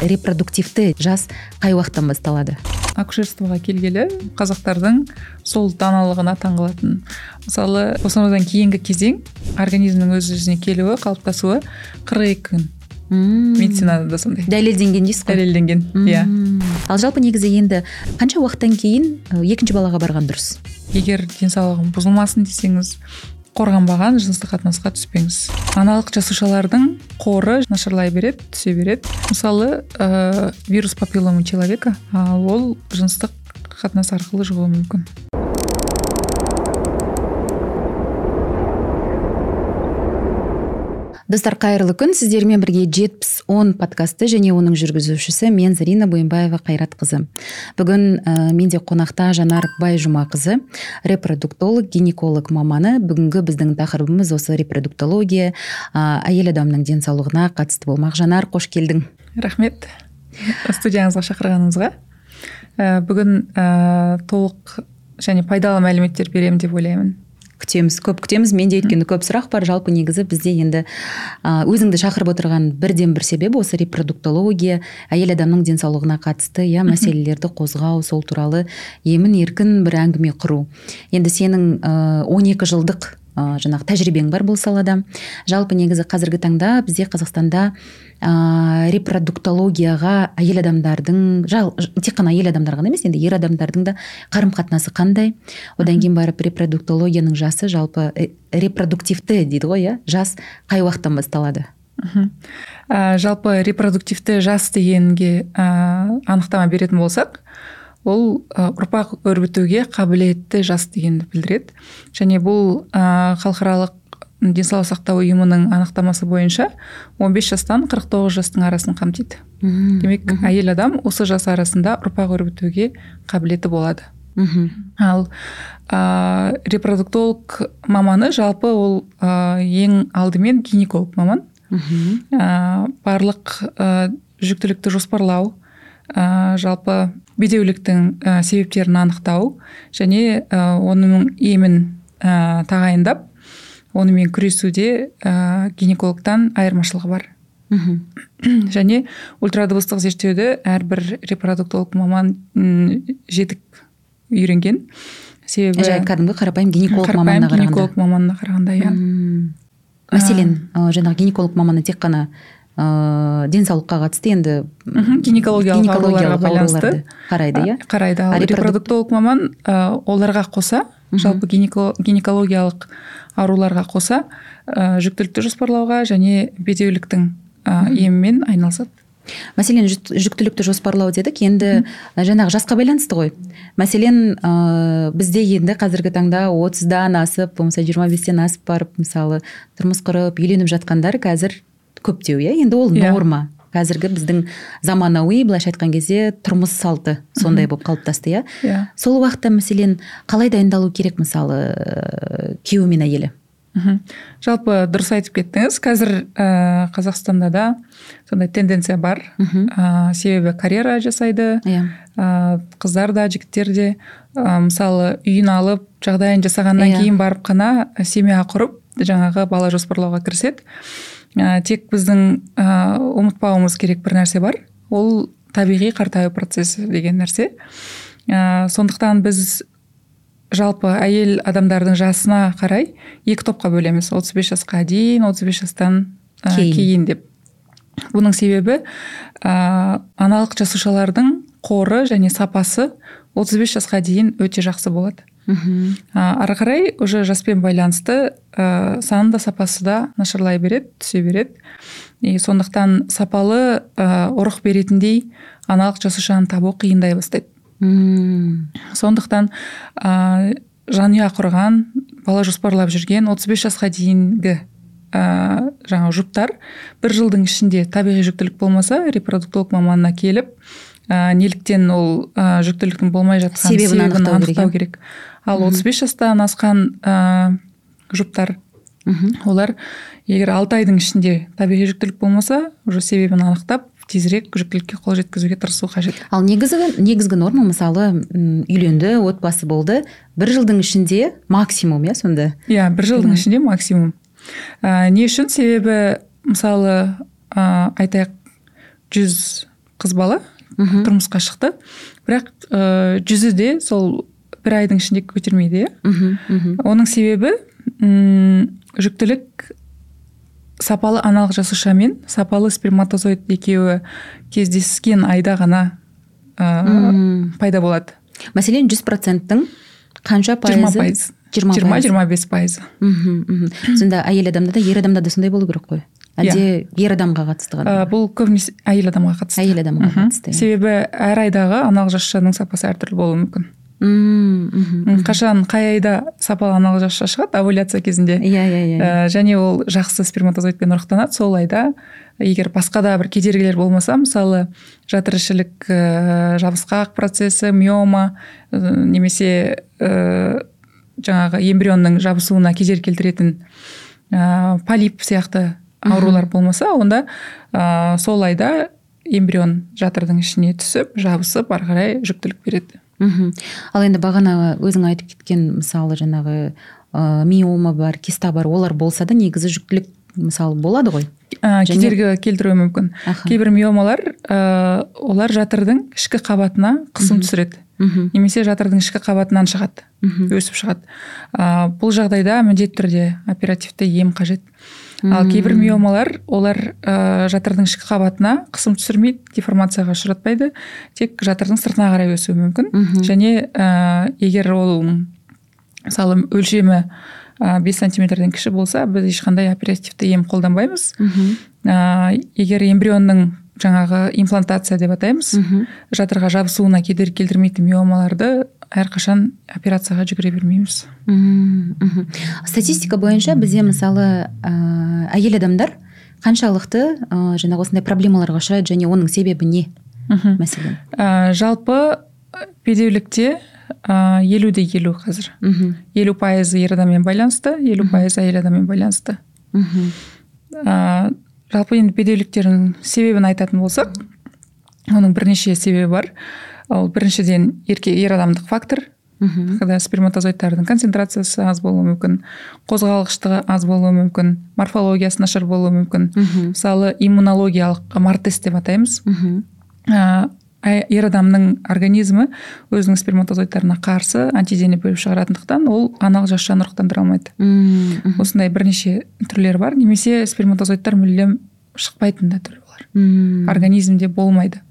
репродуктивті жас қай уақыттан басталады? Акушерствоға келгелі қазақтардың сол даналығына таңғалатын. Мысалы босанудан кейінгі кезең организмнің өз өзіне келуі қалыптасуы қырық екі күн. Медицинада да сондай. Дәлелденген дейсіз ғой? Дәлелденген иә. Ал жалпы негізі енді қанша уақыттан кейін екінші балаға барған дұрыс? Егер денсаулығың бұзылмасын десеңіз қорғанбаған жыныстық қатынасқа түспеңіз. Аналық жасушалардың қоры нашарлай береді түсе береді. Мысалы ә, вирус папиллома человека ол жыныстық қатынас арқылы жұғуы мүмкін. Достар қайырлы күн. Сіздермен бірге жетпіс он подкасты және оның жүргізушісі мен зарина бойынбаева қайратқызы. Бүгін ә, менде қонақта жанар байжұмақызы репродуктолог гинеколог маманы. Бүгінгі біздің тақырыбымыз осы репродуктология. Ә, әйел адамның денсаулығына қатысты болмақ. Жанар қош келдің. Рахмет. Студияңызға шақырғаныңызға. Ә, бүгін ә, толық және пайдалы мәліметтер беремін деп ойлаймын. Күтеміз көп күтеміз. Менде өйткені көп сұрақ бар жалпы негізі бізде енді өзіңді шақырып отырған бірден бір себеп осы репродуктология әйел адамның денсаулығына қатысты иә мәселелерді қозғау сол туралы емін еркін бір әңгіме құру. Енді сенің он екі жылдық ә, жаңағы тәжірибең бар бұл салада. Жалпы негізі қазіргі таңда бізде қазақстанда ә, репродуктологияға әйел адамдардың жал, тек қана әйел адамдар ғана емес енді ер адамдардың да қарым қатынасы қандай. Одан кейін барып репродуктологияның жасы жалпы э, репродуктивті дейді ғой иә? Жас қай уақыттан басталады? Ә, жалпы репродуктивті жас дегенге ә, анықтама беретін болсақ ол ұрпақ өрбітуге қабілетті жас дегенді білдіреді. Және бұл ә, халықаралық денсаулық сақтау ұйымының анықтамасы бойынша 15 жастан 49 жастың арасын қамтиды. Демек әйел адам осы жас арасында ұрпақ өрбітуге қабілеті болады. Ал ә, репродуктолог маманы жалпы ол ә, ең алдымен гинеколог маман. Ә, барлық ә, жүктілікті жоспарлау ә, жалпы бедеуліктің ә, себептерін анықтау және ә, оның емін ә, тағайындап онымен күресуде ә, гинекологтан айырмашылығы бар. Мхм. Және ультрадыбыстық зерттеуді әрбір репродуктолог маман жетік үйренген. Себебі жай кәдімгі қарапайым гинеколог маманына қарағанда. гинеколог маманына қарағанда иә. Мәселен жаңағы гинеколог маманы тек қана ыыы денсаулыққа қатысты енді гинекологиялық ауруларға байланысты. қарайды иә. Қарайды. Ал репродуктолог маман оларға қоса жалпы гинекологиялық ауруларға қоса ә, жүктілікті жоспарлауға және бедеуліктің ә, емімен айналысады. Мәселен жүктілікті жоспарлау дедік. Енді жаңағы жасқа байланысты ғой. Мәселен ә, бізде енді қазіргі таңда отыздан асып болмаса жиырма бестен асып барып мысалы тұрмыс құрып үйленіп жатқандар қазір көптеу иә? Енді ол иә. норма. Қазіргі біздің заманауи былайша айтқан кезде тұрмыс салты сондай болып қалыптасты иә? Иә. Сол уақытта мәселен қалай дайындалу керек мысалы күйеуі мен әйелі? Мхм. Жалпы дұрыс айтып кеттіңіз. Қазір ә, қазақстанда да сондай тенденция бар. Ә, себебі карьера жасайды. Иә. Ә, қыздар да жігіттер де ә, мысалы үйін алып жағдайын жасағаннан yeah. Иә. кейін барып қана семья құрып жаңағы бала жоспарлауға кіріседі. Ә, тек біздің ә, ұмытпауымыз керек бір нәрсе бар. Ол табиғи қартаю процесі деген нәрсе. Ә, сондықтан біз жалпы әйел адамдардың жасына қарай екі топқа бөлеміз. 35 жасқа дейін 35 жастан ә, кейін. кейін деп. Бұның себебі ә, аналық жасушалардың қоры және сапасы 35 жасқа дейін өте жақсы болады. Мхм. Ары қарай уже жаспен байланысты ә, саны да сапасы да нашарлай береді түсе береді. И сондықтан сапалы ә, ұрық беретіндей аналық жасушаны табу қиындай бастайды. Мм. Сондықтан ә, жанұя құрған бала жоспарлап жүрген 35 жасқа дейінгі ә, жаңағы жұптар бір жылдың ішінде табиғи жүктілік болмаса репродуктолог маманына келіп ә, неліктен ол ә, жүктіліктің болмай жатқан себебін анықтау, анықтау керек, ал отыз бес жастан асқан ә, жұптар олар егер алты айдың ішінде табиғи жүктілік болмаса уже себебін анықтап тезірек жүктілікке қол жеткізуге тырысу қажет. Ал негізгі негізгі норма мысалы үйленді отбасы болды бір жылдың ішінде максимум иә сонда? Иә бір жылдың ішінде максимум. Ә, не үшін? Себебі мысалы ә, айтайық жүз қыз бала мхм. тұрмысқа шықты. Бірақ ә, жүзі де сол бір айдың ішінде көтермейді иә? Оның себебі м жүктілік сапалы аналық жасуша мен сапалы сперматозоид екеуі кездескен айда ғана ә, пайда болады. Мәселен жүз проценттің қанша жиырма пайызы пайыз. Жиырма жиырма пайыз. жиырма бес пайызы. Мхм мхм. Сонда әйел адамда да ер адамда да сондай болу керек қой. Әлде ер адамға қатысты ғана Ә, бұл көбінесе әйел адамға қатысты. Әйел адамға қатысты иә. себебі әр айдағы аналық жасушаның сапасы әртүрлі болуы мүмкін. Мм, қашан қай айда сапалы аналық жасуша шығады? Овуляция кезінде. Иә иә иә Ә, және ол жақсы сперматозоидпен ұрықтанады. Сол айда егер басқа да бір кедергілер болмаса мысалы жатырішілік ә, жабысқақ процесі миома ә, немесе ә, жаңағы эмбрионның жабысуына кедергі келтіретін ә, полип сияқты аурулар болмаса онда ә, сол айда эмбрион жатырдың ішіне түсіп жабысып ары қарай жүктілік береді. Мхм. Ал енді бағана өзің айтып кеткен мысалы жаңағы ә, миома бар киста бар олар болса да негізі жүктілік мысалы болады ғой. Ә, Және- кедергі келтіруі мүмкін. Аха. кейбір миомалар ә, олар жатырдың ішкі қабатына қысым түсіреді. Мхм. Немесе жатырдың ішкі қабатынан шығады. Мхм. Өсіп шығады. Ә, бұл жағдайда міндетті түрде оперативті ем қажет. Ал кейбір миомалар олар ә, жатырдың ішкі қабатына қысым түсірмейді деформацияға ұшыратпайды. Тек жатырдың сыртына қарай өсуі мүмкін. Мгм. және ә, егер ол мысалы өлшемі ә, бес сантиметрден кіші болса біз ешқандай оперативті ем қолданбаймыз. Ә, егер эмбрионның жаңағы имплантация деп атаймыз. Мхм. Жатырға жабысуына кедергі келтірмейтін миомаларды әрқашан операцияға жүгіре бермейміз. Мм, мхм. статистика бойынша бізде мысалы ә, әйел адамдар қаншалықты ә, жаңағы осындай проблемаларға ұшырайды және оның себебі не? Мхм. мәселен. Ә, жалпы бедеулікте елу де елу қазір. Мхм. Елу пайызы ер адаммен байланысты елу пайызы әйел адаммен байланысты. Мхм. Жалпы енді бедеуліктердің себебін айтатын болсақ оның бірнеше себебі бар. Ол біріншіден ерке ер адамдық фактор. Мхм. Когда сперматозоидтардың концентрациясы аз болуы мүмкін қозғалғыштығы аз болуы мүмкін морфологиясы нашар болуы мүмкін. Мхм. Мысалы иммунологиялық мартест деп атаймыз. Мхм. Ә, ер адамның организмі өзінің сперматозоидтарына қарсы антидене бөліп шығаратындықтан ол аналық жасушаны ұрықтандыра алмайды. Мм, осындай бірнеше түрлері бар. Немесе сперматозоидтар мүлдем шықпайтын да түрі бар мм. организмде болмайды.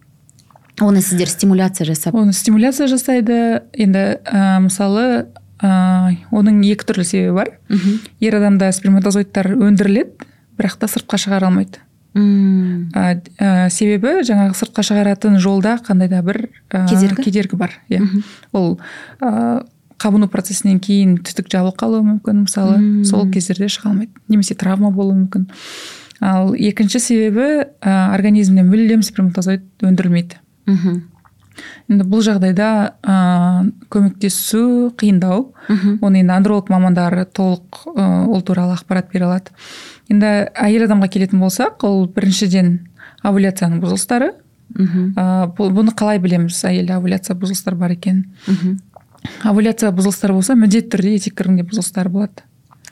Оны сіздер стимуляция жасап оны стимуляция жасайды. Енді ә, мысалы ә, оның екі түрлі себебі бар. Мхм ер адамда сперматозоидтар өндіріледі бірақ та сыртқа шығара алмайды. Мм. ә, ә, себебі жаңағы сыртқа шығаратын жолда қандай да бір ә, Кедергі? кедергі бар иә. Ол ә, қабыну процесінен кейін түтік жабылып қалуы мүмкін мысалы. Мм. сол кездерде шыға алмайды. Немесе травма болуы мүмкін. Ал екінші себебі ә, организмде мүлдем сперматозоид өндірілмейді. Мхм. Енді бұл жағдайда ә, көмектесу қиындау. Мхм. Оны енді андролог мамандары толық ә, ол туралы ақпарат бере алады. Енді әйел адамға келетін болсақ ол біріншіден овуляцияның бұзылыстары. Мхм ә, бұны қалай білеміз? Әйелде овуляция бұзылыстары бар екенін мхм овуляция бұзылыстары болса міндетті түрде етеккірінде бұзылыстар болады.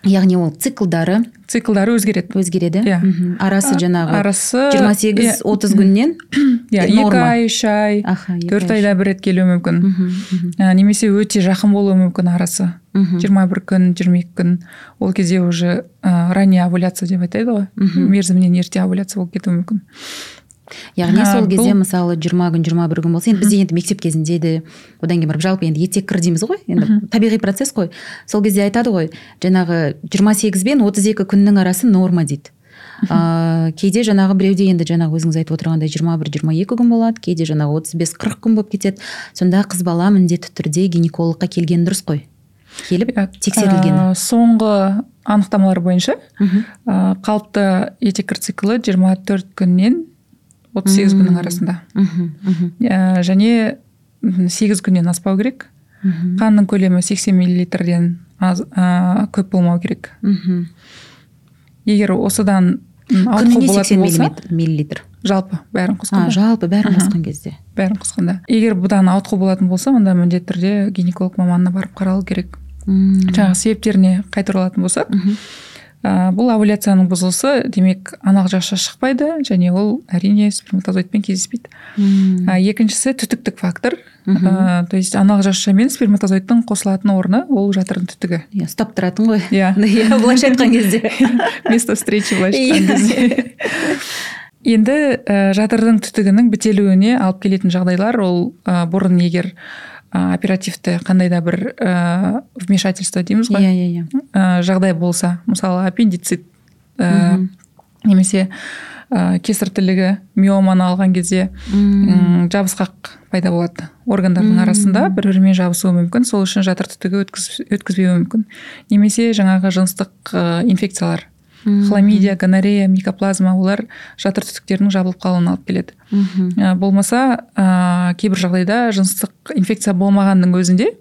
Яғни ол циклдары циклдары өзгереді. өзгереді. Иә. мхм. арасы жаңағы арасы жиырма сегіз отыз күннен иә екі ай үш ай төрт ай. айда бір рет келуі мүмкін. Мхм, ә, немесе өте жақын болуы мүмкін арасы. Мхм. жиырма бір күн жиырма екі күн. Ол кезде уже ә, ранний овуляция деп айтады ғой. Мгм. мерзімінен ерте овуляция болып кетуі мүмкін. Яғни сол кезде бұл- мысалы жиырма күн жиырма бір күн болса енді бізде енді мектеп кезінде де одан кейін барып жалпы енді етеккір дейміз ғой енді табиғи процесс қой. Сол кезде айтады ғой жаңағы жиырма сегіз бен отыз екі күннің арасы норма дейді. Ыыы кейде жаңағы біреуде енді жаңағы өзіңіз айтып отырғандай жиырма бір жиырма екі күн болады кейде жаңағы отыз бес қырық күн болып кетеді. Сонда қыз бала міндетті түрде гинекологқа келгені дұрыс қой. Келіп Иә, тексерілгені. ә, соңғы анықтамалар бойынша Мхм. ә, қалыпты етеккір циклы 24 күннен 38 күннің арасында. Ә, және 8 күннен аспау керек. Мхм, қанның көлемі 80 миллилитрден аз, ә, көп болмау керек. Мхм. егер осыдан күніне сексен миллилитр. жалпы бәрін а, қосқанда. жалпы бәрін қосқан кезде. Бәрін қосқанда. Егер бұдан ауытқу болатын болса онда міндетті түрде гинеколог маманына барып қаралу керек. Мм. жаңағы себептеріне қайта оралатын болсақ ә, бұл овуляцияның бұзылысы демек аналық жасуша шықпайды және ол әрине сперматозоидпен кездеспейді. Мм. ә, екіншісі түтіктік фактор. Ә, то есть аналық жасуша мен сперматозоидтың қосылатын орны ол жатырдың түтігі. Иә ұстап тұратын ғой. Иә. Иә былайша айтқан кезде. Место встречи былайша Иә. айтқан кезде. Енді ә, жатырдың түтігінің бітелуіне алып келетін жағдайлар ол ә, бұрын егер оперативті қандай да бір ә, вмешательство дейміз иә ғой? Иә иә ә, жағдай болса мысалы аппендицит ә, немесе ә, кесір тілігі миоманы алған кезде м, жабысқақ пайда болады органдардың арасында бір бірімен жабысуы мүмкін сол үшін жатыр түтігі өткіз, өткізбеуі мүмкін. Немесе жаңағы жыныстық ә, инфекциялар. Хламидия гонорея микоплазма олар жатыр түтіктерінің жабылып қалуына алып келеді. Ә, болмаса ә, кейбір жағдайда жыныстық инфекция болмағанның өзінде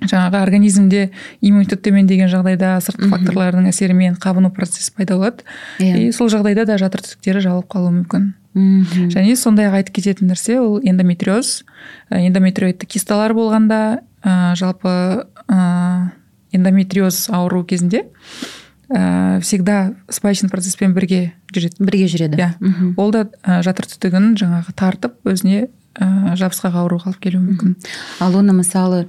жаңағы организмде иммунитет төмендеген жағдайда сыртқы факторлардың әсерімен қабыну процесі пайда болады. Иә. И сол жағдайда да жатыр түтіктері жабылып қалуы мүмкін. Және сондай ақ айтып кететін нәрсе ол эндометриоз Ә, эндометриоидты кисталар болғанда ә, жалпы ә, эндометриоз ауру кезінде ә, всегда спайчный процесспен бірге жүреді. Бірге жүреді. Иә. Ол да ә, жатыр түтігін жаңағы тартып өзіне ә, жабысқақ ауруға алып келуі мүмкін. Ал оны мысалы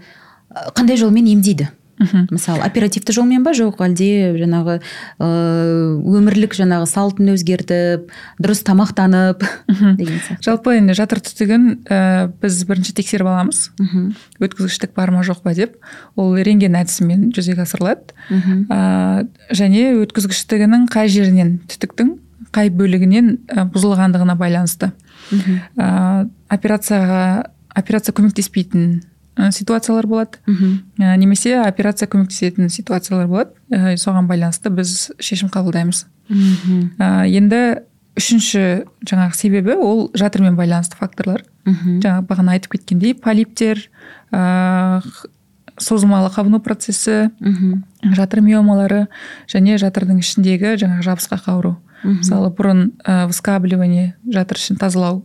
қандай жолмен емдейді? Мхм. мысалы оперативті жолмен ба? Жоқ әлде жаңағы ыыы өмірлік жаңағы салтын өзгертіп дұрыс тамақтанып Мхм. деген сияқты. Жалпы енді жатыр түтігін ә, біз бірінші тексеріп аламыз. Мхм өткізгіштік бар ма жоқ па деп. Ол рентген әдісімен жүзеге асырылады. Мхм ә, және өткізгіштігінің қай жерінен түтіктің қай бөлігінен ә, бұзылғандығына байланысты. Мхм ә, операцияға операция көмектеспейтін ситуациялар болады. Мхм ә, немесе операция көмектесетін ситуациялар болады. Ә, соған байланысты біз шешім қабылдаймыз. Мхм ә, енді үшінші жаңағы себебі ол жатырмен байланысты факторлар. Мхм жаңа бағана айтып кеткендей полиптер ә, созылмалы қабыну процесі мхм жатыр миомалары және жатырдың ішіндегі жаңағы жабысқақ ауру. Мхм. мысалы бұрын ә, выскабливание жатыр ішін тазалау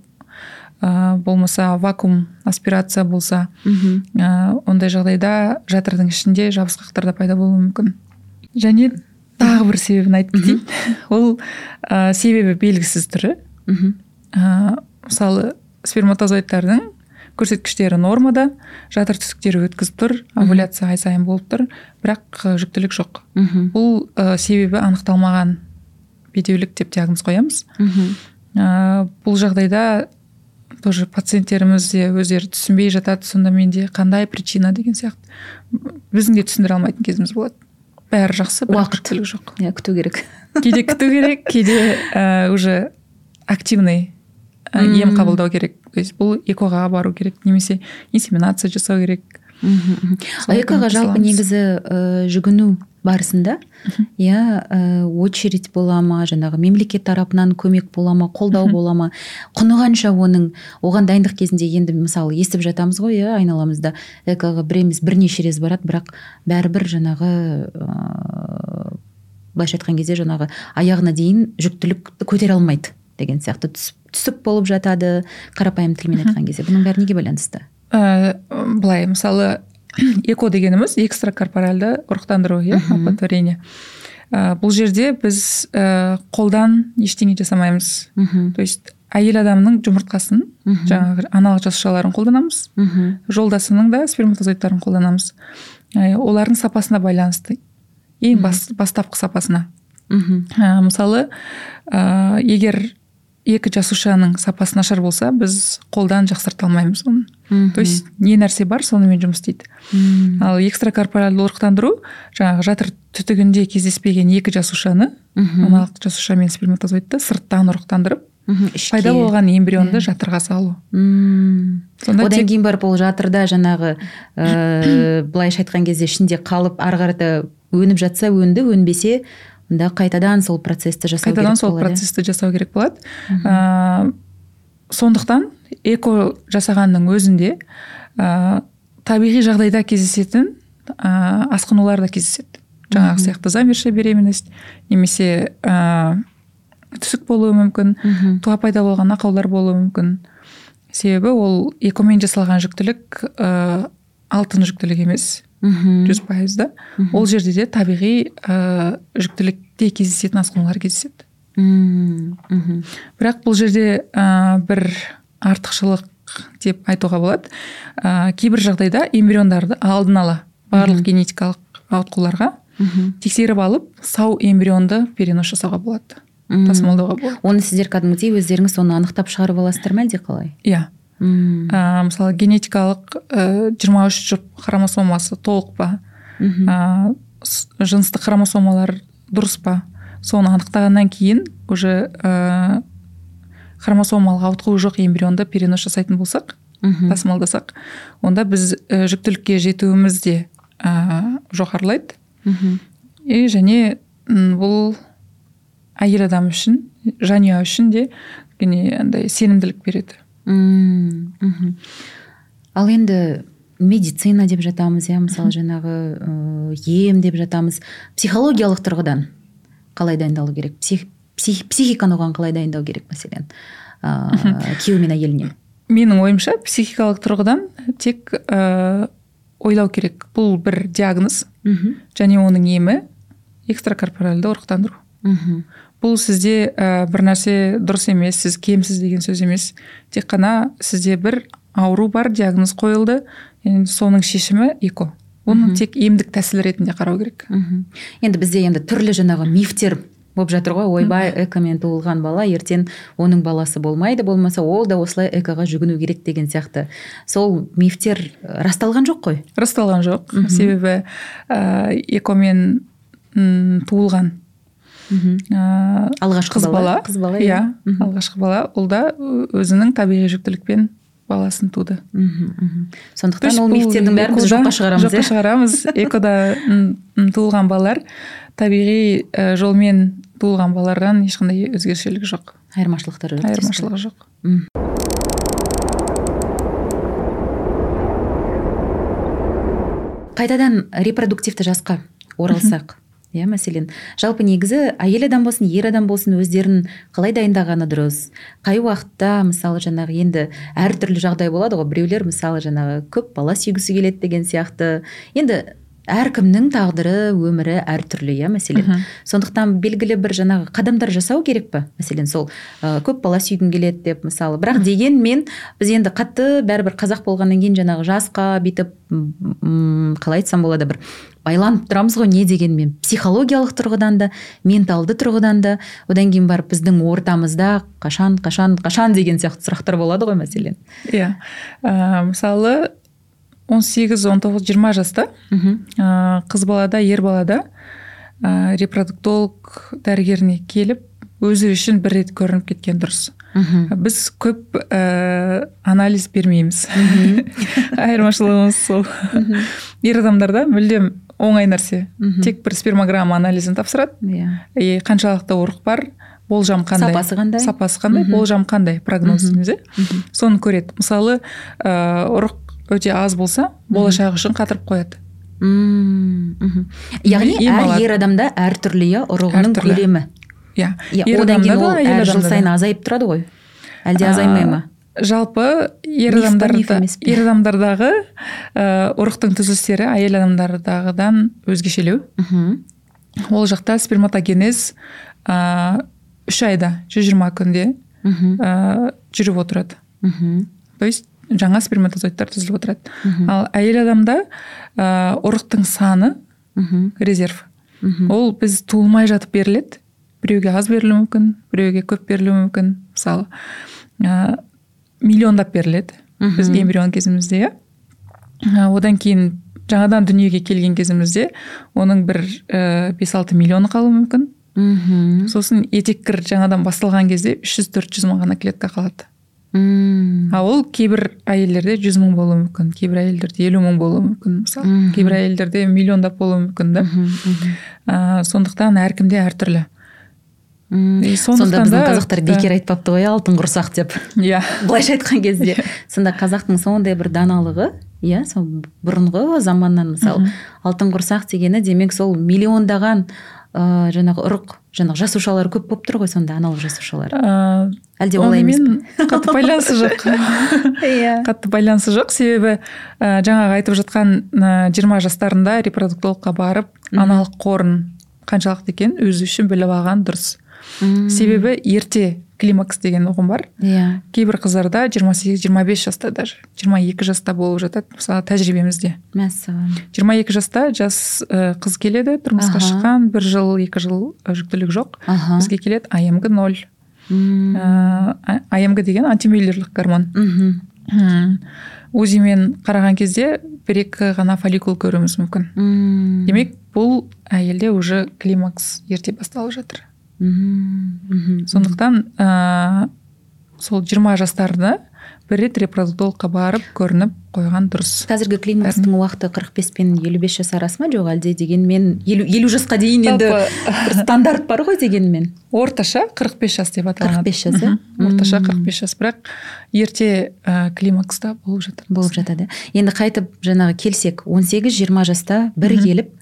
ә, болмаса вакуум аспирация болса ә, ондай жағдайда жатырдың ішінде жабысқақтар да пайда болуы мүмкін. Және тағы бір себебін айтып кетейін. Ол ә, себебі белгісіз түрі. Ә, мысалы сперматозоидтардың көрсеткіштері нормада жатыр түтіктері өткізіп тұр овуляция ай сайын болып тұр бірақ жүктілік жоқ. Мхм бұл ә, себебі анықталмаған бедеулік деп диагноз қоямыз. Ә, бұл жағдайда тоже пациенттеріміз де өздері түсінбей жатады сонда менде қандай причина деген сияқты. Біздің де түсіндіре алмайтын кезіміз болады. Бәрі жақсы Уақыт. жоқ. иә күту керек. Кейде күту керек кейде ә, уже активный ә, ем қабылдау керек. То есть бұл экоға бару керек немесе инсеминация жасау керек. Экоға жалпы негізі ә, жүгіну барысында иә ә, очередь бола ма жаңағы мемлекет тарапынан көмек бола ма қолдау бола ма? Құны қанша оның? Оған дайындық кезінде енді мысалы естіп жатамыз ғой иә айналамызда. Экоға бір емес бірнеше рет барады бірақ бәрібір жаңағы ыыы былайша айтқан кезде жаңағы аяғына дейін жүктілікті көтере алмайды деген сияқты. Түсіп, түсіп болып жатады қарапайым тілмен айтқан кезде. Бұның бәрі неге байланысты? Ә, былай мысалы эко дегеніміз экстракорпоральды ұрықтандыру иә оплодотворение ә, бұл жерде біз ә, қолдан ештеңе жасамаймыз. Мхм. То есть әйел адамның жұмыртқасын мхм. жаңағы аналық жасушаларын қолданамыз. Мхм. Жолдасының да сперматозоидтарын қолданамыз. Ә, олардың сапасына байланысты ең бас, бастапқы сапасына. Мхм. Ә, мысалы ә, егер екі жасушаның сапасы нашар болса біз қолдан жақсарта алмаймыз оны. То есть не нәрсе бар сонымен жұмыс істейді. Ал экстракорпоральды ұрықтандыру жаңағы жатыр түтігінде кездеспеген екі жасушаны аналық жасуша мен сперматозоидты сырттан ұрықтандырып пайда болған эмбрионды жатырға салу. Сонда одан тек кейін барып ол жатырда жаңағы ыыы былайша айтқан кезде ішінде қалып ары қарата өніп жатса өнді өнбесе онда қайтадан сол процесті жасау қайтадан керек сол болады, процесті жасау керек болады. Ә, сондықтан эко жасағанның өзінде ә, табиғи жағдайда кездесетін ә, асқынулар да кездеседі. Жаңағы сияқты замершая беременность немесе ә, түсік болуы мүмкін туа пайда болған ақаулар болуы мүмкін. Себебі ол экомен жасалған жүктілік ә, алтын жүктілік емес. Жүз пайыз да. Ол жерде де табиғи ә, жүктілік де кездесетін асқынулар кездеседі. Мм бірақ бұл жерде ә, бір артықшылық деп айтуға болады. Ә, кейбір жағдайда эмбриондарды алдын ала барлық генетикалық ауытқуларға тексеріп алып сау эмбрионды перенос жасауға болады тасымалдауға болады. Оны сіздер кәдімгідей өздеріңіз соны анықтап шығарып аласыздар ма әлде қалай? Иә. Ә, мысалы генетикалық ә, 23 жұп хромосомасы толық па? Ә, жыныстық хромосомалар дұрыс па? Соны анықтағаннан кейін уже ә, хромосомалық ауытқуы жоқ эмбрионды перенос жасайтын болсақ мхм. тасымалдасақ онда біз ә, жүктілікке жетуіміз де ә, жоғарылайды. Мхм. И және бұл әйел адам үшін жанұя үшін де кішкене андай сенімділік береді. Мхм ал енді медицина деп жатамыз иә мысалы жаңағы ем деп жатамыз. Психологиялық тұрғыдан қалай дайындалу керек? Псих, псих, психиканы оған қалай дайындау керек мәселен? Ыыы күйеу мен әйеліне менің ойымша психикалық тұрғыдан тек ә, ойлау керек. Бұл бір диагноз. Мхм және оның емі экстракорпоральды ұрықтандыру. Мхм бұл сізде ә, бір нәрсе дұрыс емес сіз кемсіз деген сөз емес. Тек қана сізде бір ауру бар диагноз қойылды. Енді соның шешімі эко. Оны тек емдік тәсіл ретінде қарау керек. Мхм. Енді бізде енді түрлі жаңағы мифтер болып жатыр ғой. Ойбай экомен туылған бала ертең оның баласы болмайды болмаса ол да осылай экоға жүгіну керек деген сияқты. Сол мифтер э, расталған жоқ қой? Расталған жоқ. Себебі ә, экомен туылған. Ә, алғашқы қыз бала қыз бала иә мхм. алғашқы бала. Ол да өзінің табиғи жүктілікпен баласын туды. Мхм, мхм. Сондықтан ол мифтердің бәрін біз жоққа шығарамыз жоққа иә. шығарамыз. Экода туылған балалар табиғи жолмен туылған балалардан ешқандай өзгешелігі жоқ. Айырмашылықтары жоқ айырмашылығы жоқ. Қайтадан репродуктивті жасқа оралсақ иә мәселен жалпы негізі әйел адам болсын ер адам болсын өздерін қалай дайындағаны дұрыс. Қай уақытта мысалы жаңағы енді әртүрлі жағдай болады ғой біреулер мысалы жаңағы көп бала сүйгісі келеді деген сияқты. Енді әркімнің тағдыры өмірі әртүрлі иә мәселен. Сондықтан белгілі бір жаңағы қадамдар жасау керек па мәселен сол ә, көп бала сүйгім келеді деп мысалы. Бірақ дегенмен біз енді қатты бәрібір қазақ болғаннан кейін жаңағы жасқа бүйтіп қалай айтсам болады бір байланып тұрамыз ғой. Не дегенмен? Психологиялық тұрғыдан да менталды тұрғыдан да. Одан кейін барып біздің ортамызда қашан қашан қашан деген сияқты сұрақтар болады ғой мәселен. Иә. Ә, мысалы 18-19-20 жаста. Мхм. Ә, қыз балада ер балада ә, репродуктолог дәрігеріне келіп өзі үшін бір рет көрініп кеткен дұрыс. Мхм. Біз көп ә, анализ бермейміз. Айырмашылығымыз сол. Ер адамдарда мүлдем оңай нәрсе. Тек бір спермограмма анализін тапсырады. Иә. И қаншалықты ұрық бар болжам қандай? Сапасы қандай? сапасы қандай? Болжам қандай прогноз дейміз иә соны көреді. Мысалы ә, ұрық өте аз болса болашақ үшін қатырып қояды. Мм, яғни әр ер адамда әртүрлі иә ұрығының көлемі. Иә иә одан кейін ол әр жыл сайын азайып тұрады ғой. Әлде азаймай ма? Жалпы ер адамдарда пе? ер адамдардағы ә, ұрықтың түзілістері әйел адамдардағыдан өзгешелеу. Ол жақта сперматогенез ә, үш айда 120 күнде мхм. ә, жүріп отырады. Мхм. То есть жаңа сперматозоидтар түзіліп отырады. Ал әйел адамда ә, ұрықтың саны мхм. резерв. Мхм. Ол біз туылмай жатып беріледі. Біреуге аз берілуі мүмкін біреуге көп берілуі мүмкін. Мысалы ә, миллиондап беріледі Мгм. біз эмбрион кезімізде иә. Ә, одан кейін жаңадан дүниеге келген кезімізде оның бір ә, бес алты миллионы қалуы мүмкін. Мхм. Сосын етеккір жаңадан басталған кезде 300-400 мың ғана клетка қалады. Мм. Ал ол кейбір әйелдерде жүз мың болуы мүмкін кейбір әйелдерде елу мың болуы мүмкін мысалы. Кейбір әйелдерде миллиондап болуы мүмкін да. Ә, сондықтан әркімде әртүрлі. И сонда біздің қазақтар бекер айтпапты ғой алтын құрсақ деп. Иә. Былайша айтқан кезде. Сонда қазақтың сондай бір даналығы иә сол бұрынғы заманнан мысалы алтын құрсақ дегені демек сол миллиондаған ыыы жаңағы ұрық жаңағы жасушалар көп болып тұр ғой сонда аналық жасушалар. Ә, әлде олай емес қатты байланысы жоқ. Иә. Қатты байланысы жоқ. Себебі ә, жаңағы айтып жатқан жиырма жастарында репродуктологқа барып аналық қорын қаншалықты екенін өзі үшін біліп алған дұрыс. Себебі ерте климакс деген ұғым бар. Иә. Кейбір қыздарда 28-25 жаста даже 22 жаста болып жатады. Мысалы тәжірибемізде. Мәссаған. 22 жаста жас қыз келеді тұрмысқа шыққан бір жыл екі жыл жүктілік жоқ. Аха. Бізге келеді амг ноль. Ә, амг деген антимюллерлік гормон. Мхм. Узимен қараған кезде бір екі ғана фолликул көруіміз мүмкін. Мм. демек бұл әйелде уже климакс ерте басталып жатыр. Мхм. сондықтан ә, сол 20 жастарда бір рет репродуктологқа барып көрініп қойған дұрыс. Қазіргі климакстың уақыты 45 пен 55 жас арасы ма? Жоқ әлде дегенмен елу елу жасқа дейін енді бір стандарт бар ғой дегенмен орташа 45 жас деп аталады. 45 жас, иә? Орташа Мм. 45 жас. Бірақ ерте ә, климакста болып жатыр. Болып жатады. Енді қайтып жаңағы келсек 18-20 жаста бір келіп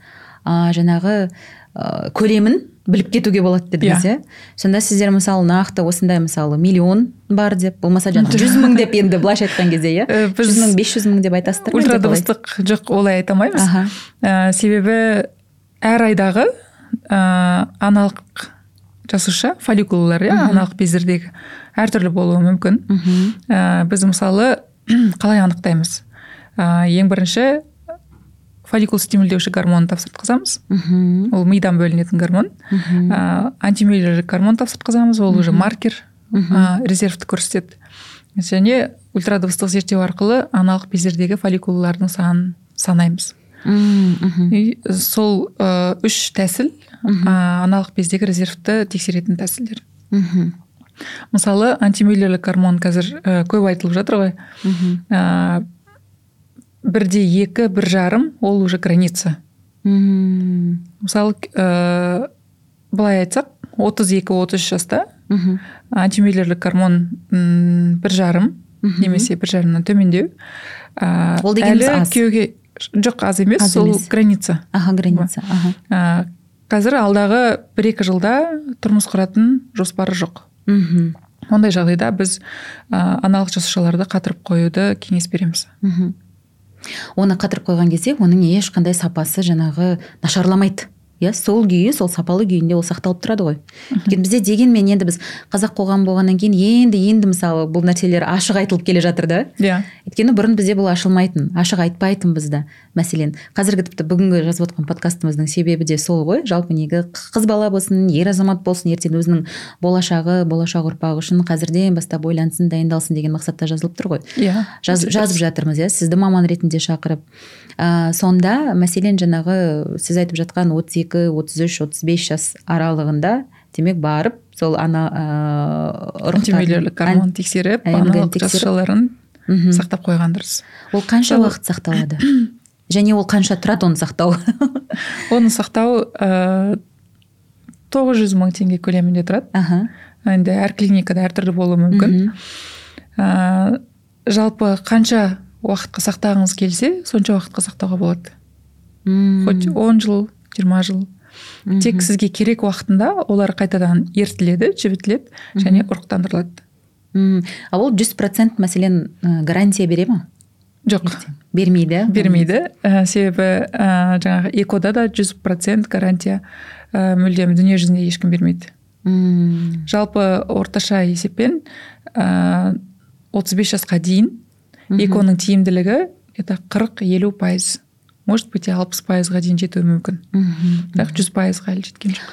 а, жаңағы а, көлемін біліп кетуге болады дедіңіз иә. сонда сіздер мысалы нақты осындай мысалы миллион бар деп болмаса жаңағы жүз мың деп енді былайша айтқан кезде иә? Э, біз жүз мың бес жүз мың деп айтасыздар қалай? ультрадыбыстық жоқ олай айта алмаймыз. Ә, себебі әр айдағы ә, аналық жасуша фолликулалар иә аналық бездердегі әртүрлі болуы мүмкін. Мхм ә, біз мысалы қалай анықтаймыз? Ә, ең бірінші фолликул стимулдеуші гормонын тапсыртқызамыз мхм. Ол мидан бөлінетін гормон. Мхм. Ә, антимюллерлік гормон тапсыртқызамыз ол уже маркер ә, резервті көрсетеді. Және ультрадыбыстық зерттеу арқылы аналық бездердегі фолликулалардың санын санаймыз. И сол ә, үш тәсіл ә, аналық бездегі резервті тексеретін тәсілдер. Мхм. Мысалы антимюллерлік гормон қазір ә, көп айтылып жатыр ғой. Мхм. Ә, бірде екі бір жарым ол уже граница. М, мысалы ә, былай айтсақ 32-33 жаста мхм. антимюллерлік гормон м, бір жарым Мгм. немесе бір жарымнан төмендеу. Ә, Ол дегеніміз күйеуге жоқ аз емес Аз сол емес. граница. Аха граница аха. Ә, қазір алдағы бір екі жылда тұрмыс құратын жоспары жоқ. Мхм. Ондай жағдайда біз ә, аналық жасушаларды қатырып қоюды кеңес береміз. Мхм. Оны қатырып қойған кезде оның ешқандай сапасы жаңағы нашарламайды. Иә сол күйі сол сапалы күйінде ол сақталып тұрады ғой. Өйткені бізде дегенмен енді біз қазақ қоғамы болғаннан кейін енді енді мысалы бұл нәрселер ашық айтылып келе жатыр да. Иә. Өйткені бұрын бізде бұл ашылмайтын ашық айтпайтынбыз да мәселен. Қазіргі тіпті бүгінгі жазып отқан подкастымыздың себебі де сол ғой. Жалпы неге қыз бала болсын ер азамат болсын ертең өзінің болашағы болашақ ұрпағы үшін қазірден бастап ойлансын дайындалсын деген мақсатта жазылып тұр ғой. Иә. Жаз, жазып жатырмыз иә. Сізді маман ретінде шақырып ә, сонда мәселен жаңағы сіз айтып жатқан 32 33 35 жас аралығында демек барып сол ана антимюллерлік гормон тексеріп аналық жасушаларын сақтап қойған дұрыс. Ол қанша уақыт сақталады? Және ол қанша тұрады оны сақтау? Оны сақтау ә, тоғыз жүз мың теңге көлемінде тұрады. Аха. Енді әр клиникада әртүрлі болуы мүмкін. Ә, жалпы қанша уақытқа сақтағыңыз келсе сонша уақытқа сақтауға болады. Хоть 10 жыл 20 жыл. Мгм. тек сізге керек уақытында олар қайтадан ерітіледі жібітіледі және ұрықтандырылады. М, а ол жүз процент мәселен гарантия бере ма? Жоқ. Бермейді? Бермейді. Ә, себебі ә, жаңағы экода да жүз процент гарантия ә, мүлдем дүние жүзінде ешкім бермейді. М, жалпы орташа есеппен ә, 35 жасқа дейін эконың тиімділігі это 40-50 пайыз. Может быть алпыс пайызға дейін жетуі мүмкін мгм. бірақ жүз пайызға әлі жеткен жоқ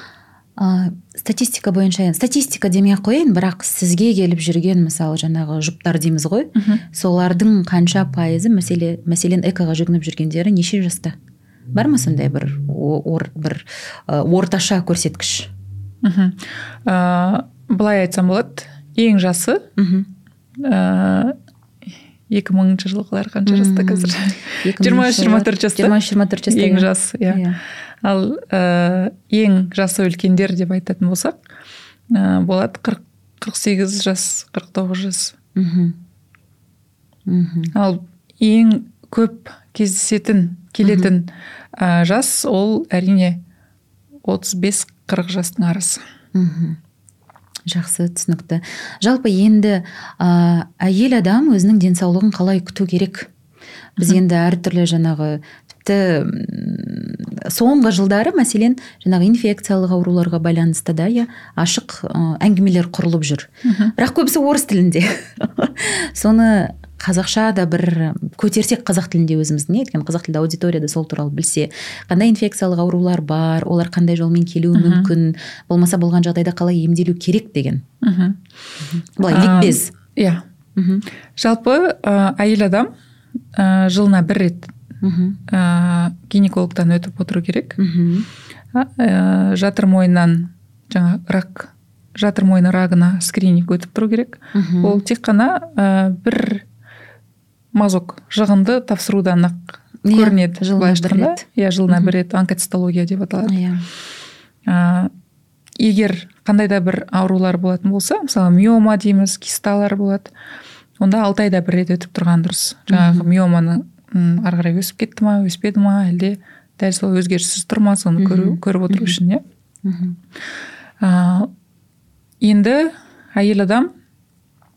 а, статистика бойынша енді статистика демей ақ қояйын бірақ сізге келіп жүрген мысалы жаңағы жұптар дейміз ғой. Солардың қанша пайызы мәселе мәселен экоға жүгініп жүргендері неше жаста? Бар ма сондай бір ор, бір ә, орташа көрсеткіш? Мхм ә, былай айтсам болады ең жасы мхм. ә, екі мыңыншы жылғылар қанша жаста қазір жиырма үш жиырма төрт жаста жиырма үш жиырма төрт жаста ең иә. жас иә Иә. ал ә, ең жасы үлкендер деп айтатын болсақ ә, болады қырық қырық сегіз жас қырық тоғыз жас мхм. мхм. ал ең көп кездесетін келетін ә, жас ол әрине 35 40 жастың арасы мхм. Жақсы түсінікті. Жалпы енді ә, әйел адам өзінің денсаулығын қалай күту керек? Біз енді әртүрлі жаңағы тіпті соңғы жылдары мәселен жаңағы инфекциялық ауруларға байланысты да иә ашық әңгімелер құрылып жүр. Бірақ көбісі орыс тілінде. Соны қазақша да бір көтерсек қазақ тілінде өзіміздің иә өйткені қазақ тілді аудитория да сол туралы білсе қандай инфекциялық аурулар бар олар қандай жолмен келуі мүмкін болмаса болған жағдайда қалай емделу керек деген. Мхм былай ликбез иә. Жалпы ә, әйел адам ә, жылына бір рет ә, гинекологтан өтіп отыру керек. Ә, жатыр мойнынан жаңа рак жатыр мойны рагына скрининг өтіп тұру керек. Ол тек қана ә, бір мазок жығынды тапсырудан ақ Иә, көрінеді бір айтқанда. Иә жылына бір рет онкоцитология деп аталады. Иә. Ә, егер қандай да бір аурулар болатын болса мысалы миома дейміз кисталар болады. Онда алты айда бір рет өтіп тұрған дұрыс. Жаңағы миоманы м, ары қарай өсіп кетті ма өспеді ма әлде дәл сол өзгеріссіз тұр ма соны көру, көріп отыру үшін иә. Мхм. енді әйел адам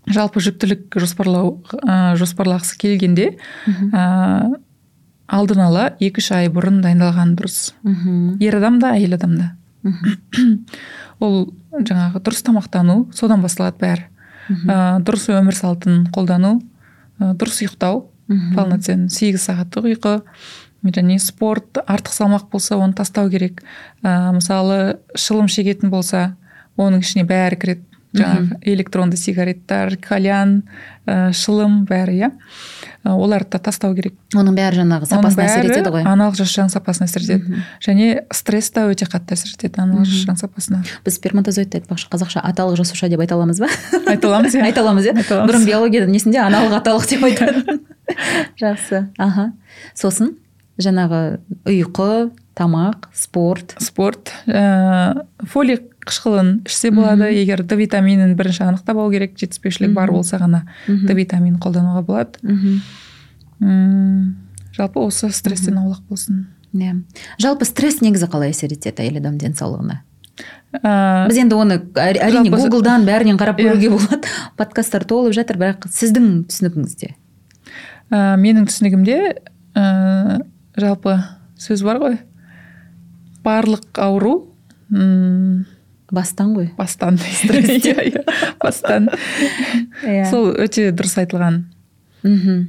жалпы жүктілік жоспарлау ә, жоспарлағысы келгенде ә, алдын ала екі үш ай бұрын дайындалған дұрыс. Мхм. ер адам да әйел адам да. Ол жаңағы дұрыс тамақтану содан басталады бәрі. Ә, дұрыс өмір салтын қолдану ә, дұрыс ұйықтау Мгм. полноценный. Сегіз сағаттық ұйқы және спорт артық салмақ болса оны тастау керек. Ә, мысалы шылым шегетін болса оның ішіне бәрі кіреді. Жаңағы электронды сигареттар кальян ә, шылым бәрі иә. Ә, оларды да тастау керек. Оның бәрі жаңағы сапасына әсер етеді ғой. аналық жасушаның сапасына әсер етеді. Және стресс та өте қатты әсер етеді аналық жасушаның сапасына. Біз сперматозоидты айтпақшы қазақша аталық жасуша деп айта аламыз ба? Айта аламыз иә. Айта аламыз иә. Айта аламыз. бұрын биологияда несінде аналық аталық деп айтатын? Жақсы. Аха. Сосын жаңағы ұйқы тамақ спорт. Спорт ә, фолий қышқылын ішсе болады егер д витаминін бірінші анықтап алу керек жетіспеушілік бар болса ғана д витаминін қолдануға болады. Мхм. М, жалпы осы стресстен аулақ болсын. Иә. Жалпы стресс негізі қалай әсер етеді әйел адам денсаулығына? Ә, біз енді оны әри- әрине гуглдан бәрінен қарап Иә. көруге болады. Подкасттар толып жатыр бірақ сіздің түсінігіңізде? Ә, менің түсінігімде ә, жалпы сөз бар ғой. Барлық ауру м, бастан ғой. Бастан. Иә, иә, бастан. Иә. Сол өте дұрыс айтылған. Мхм.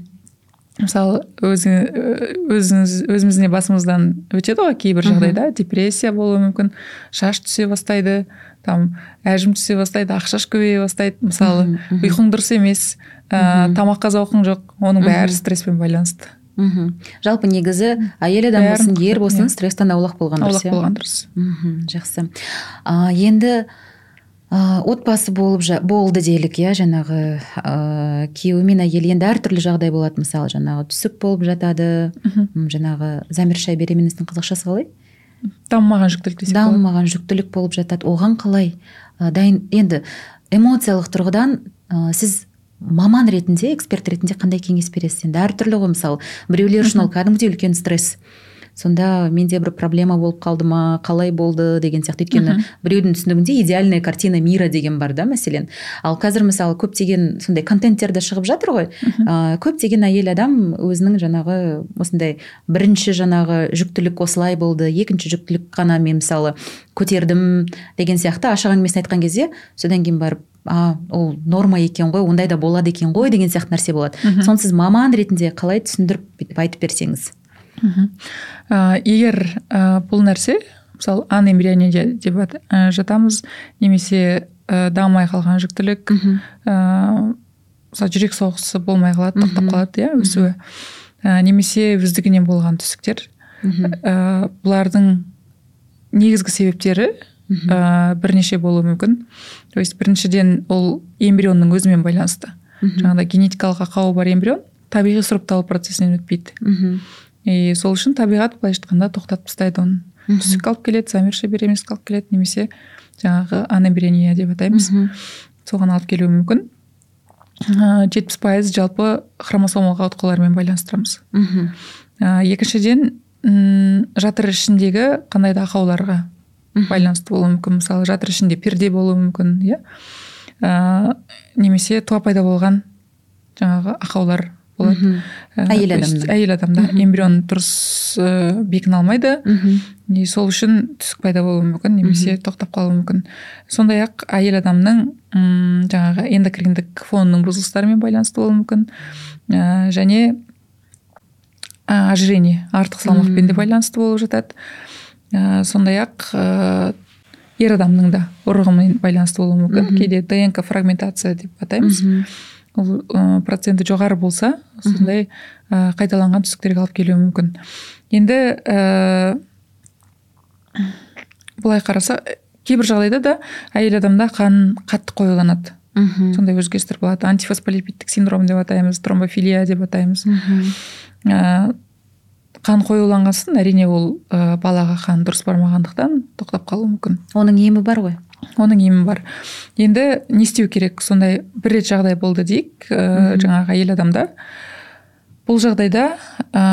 Мысалы өзі өзіңіз өзіміздің басымыздан өтеді ғой кейбір жағдайда. Депрессия болуы мүмкін шаш түсе бастайды там әжім түсе бастайды ақшаш көбейе бастайды. Мысалы ұйқың дұрыс емес ә, тамаққа зауқың жоқ оның бәрі стресспен байланысты. Мхм. Жалпы негізі әйел адам болсын ер болсын иә. стресстен аулақ болған дұрыс аулақ иә? болған дұрыс. Мхм жақсы. А, енді а, отбасы болып жа, болды делік иә жаңағы ә, күйеуі мен әйел. Енді әртүрлі жағдай болады мысалы жаңағы түсік болып жатады. М, жаңағы замершая беременностьтің қазақшасы қалай? Дамымаған жүктілік десек дамымаған жүктілік болып жатады. Оған қалай ә, дайын енді эмоциялық тұрғыдан ә, сіз маман ретінде эксперт ретінде қандай кеңес бересіз енді әртүрлі ғой мысалы біреулер үшін ол кәдімгідей үлкен стресс. Сонда менде бір проблема болып қалды ма қалай болды деген сияқты. Өйткені біреудің түсінігінде идеальная картина мира деген бар да мәселен. Ал қазір мысалы көптеген сондай контенттер де шығып жатыр ғой. Ә, көптеген әйел адам өзінің жаңағы осындай бірінші жаңағы жүктілік осылай болды екінші жүктілік қана мен мысалы көтердім деген сияқты. Ашық әңгімесін айтқан кезде содан кейін барып а ол норма екен ғой ондай да болады екен ғой деген сияқты нәрсе болады. Соны сіз маман ретінде қалай түсіндіріп бүйтіп айтып берсеңіз. Мхм. Ә, егер ә, бұл нәрсе мысалы анембриония деп ә, жатамыз немесе ә, дамымай қалған жүктілік ә, мысалы жүрек соғысы болмай қалады тоқтап қалады иә өсуі. Ә, немесе өздігінен болған түсіктер. Ә, бұлардың негізгі себептері ә, бірнеше болуы мүмкін. То есть біріншіден ол эмбрионның өзімен байланысты. Жаңағыдай генетикалық ақауы бар эмбрион табиғи сұрыпталу процесінен өтпейді. Мхм и сол үшін табиғат былайша айтқанда тоқтатып тастайды оны түсік алып келеді замершая беременность алып келеді немесе жаңағы анембрения деп атаймыз. Соған алып келуі мүмкін. Жетпіс пайыз жалпы хромосомалық ауытқулармен байланыстырамыз. Мхм ә, екіншіден жатыр ішіндегі қандай да ақауларға байланысты болуы мүмкін. Мысалы жатыр ішінде перде болуы мүмкін иә? Ә, немесе туа пайда болған жаңағы ақаулар болады. Әйел адамның. әйел адамда эмбрион дұрыс ә, бекіне алмайды мхм и сол үшін түсік пайда болуы мүмкін немесе тоқтап қалуы мүмкін. Сондай ақ әйел адамның м, жаңағы эндокриндік фонының бұзылыстарымен байланысты болуы мүмкін. Ә, және ә, ожирение артық салмақпен де байланысты болып жатады. Ә, сондай ақ ә, ер адамның да ұрығымен байланысты болуы мүмкін. Кейде днк фрагментация деп атаймыз. Ол ә, проценті жоғары болса сондай ә, қайталанған түсіктерге алып келуі мүмкін. Енді ә, былай қараса кейбір жағдайда да әйел адамда қан қатты қоюланады. Мхм сондай өзгерістер болады. Антифосфолипидтік синдром деп атаймыз тромбофилия деп атаймыз. Мхм ә, қан қоюланған соң әрине ол ә, балаға қан дұрыс бармағандықтан тоқтап қалуы мүмкін. Оның емі бар ғой? Оның емі бар. Енді не істеу керек? Сондай бір рет жағдай болды дейік ә, жаңағы әйел адамда. Бұл жағдайда ә,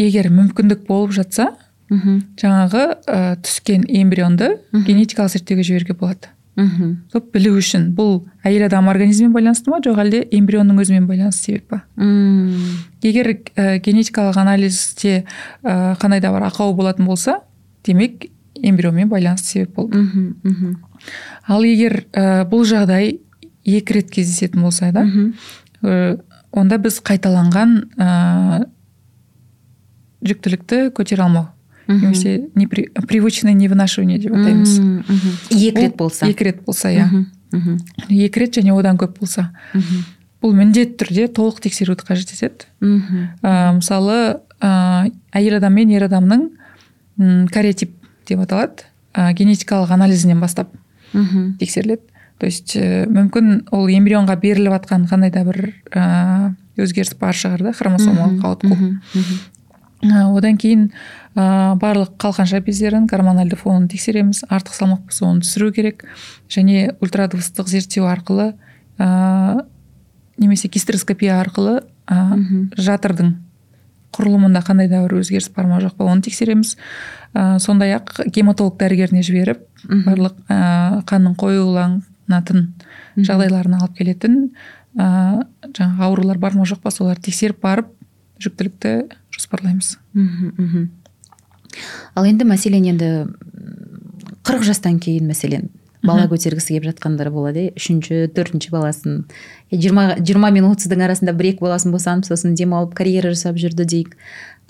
егер мүмкіндік болып жатса мхм. жаңағы ә, түскен эмбрионды генетикалық зерттеуге жіберуге болады. Мхм. Сол білу үшін бұл әйел адам организмімен байланысты ма? Жоқ әлде эмбрионның өзімен байланысты себеп па? М, егер ә, генетикалық анализде ә, қандай да бір ақау болатын болса демек эмбрионмен байланысты себеп болды. Мхм мхм. Ал егер ә, бұл жағдай екі рет кездесетін болса да ә, онда біз қайталанған ә, жүктілікті көтере алмау мхм. немесе непри- невынашивание деп атаймыз екі рет болса екі рет болса иә екі рет және одан көп болса бұл міндетті түрде толық тексеруді қажет етеді. Ә, мысалы ә, әйел адам мен ер адамның кариотип деп аталады. Ә, генетикалық анализінен бастап тексеріледі. То есть ә, мүмкін ол эмбрионға беріліп жатқан қандай да бір ә, өзгеріс бар шығар да хромосомалық ауытқу. одан кейін ә, барлық қалқанша бездерін гормональды фонын тексереміз артық салмақ болса оны түсіру керек. Және ультрадыбыстық зерттеу арқылы ә, немесе гистероскопия арқылы ә, жатырдың құрылымында қандай да бір өзгеріс бар ма жоқ па оны тексереміз. Ә, сондай ақ гематолог дәрігеріне жіберіп барлық ә, қанның қоюланатын Мгм. жағдайларына алып келетін ә, жаңағы аурулар бар ма жоқ па соларды тексеріп барып жүктілікті жоспарлаймыз. Мхм, мхм. Ал енді мәселен енді қырық жастан кейін мәселен бала көтергісі келіп жатқандар болады иә. Үшінші төртінші баласын жиырма жиырма мен отыздың арасында бір екі баласын босанып сосын демалып карьера жасап жүрді дейік.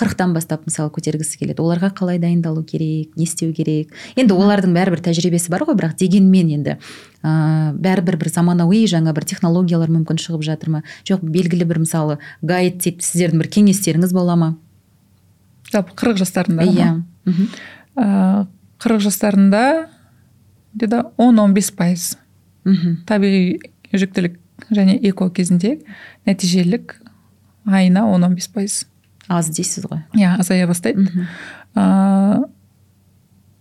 Қырықтан бастап мысалы көтергісі келеді. Оларға қалай дайындалу керек не істеу керек? Енді олардың бәрібір тәжірибесі бар ғой бірақ дегенмен енді ә, бәрібір бір заманауи жаңа бір технологиялар мүмкін шығып жатыр ма? Жоқ белгілі бір мысалы гайд дейді сіздердің бір кеңестеріңіз бола ма? Жалпы қырық жастарында иә. Қырық жастарында где он он бес пайыз. Мхм. Табиғи жүктілік және эко кезінде нәтижелік айына он он бес пайыз. Аз дейсіз ғой. Иә азая бастайды. Ә,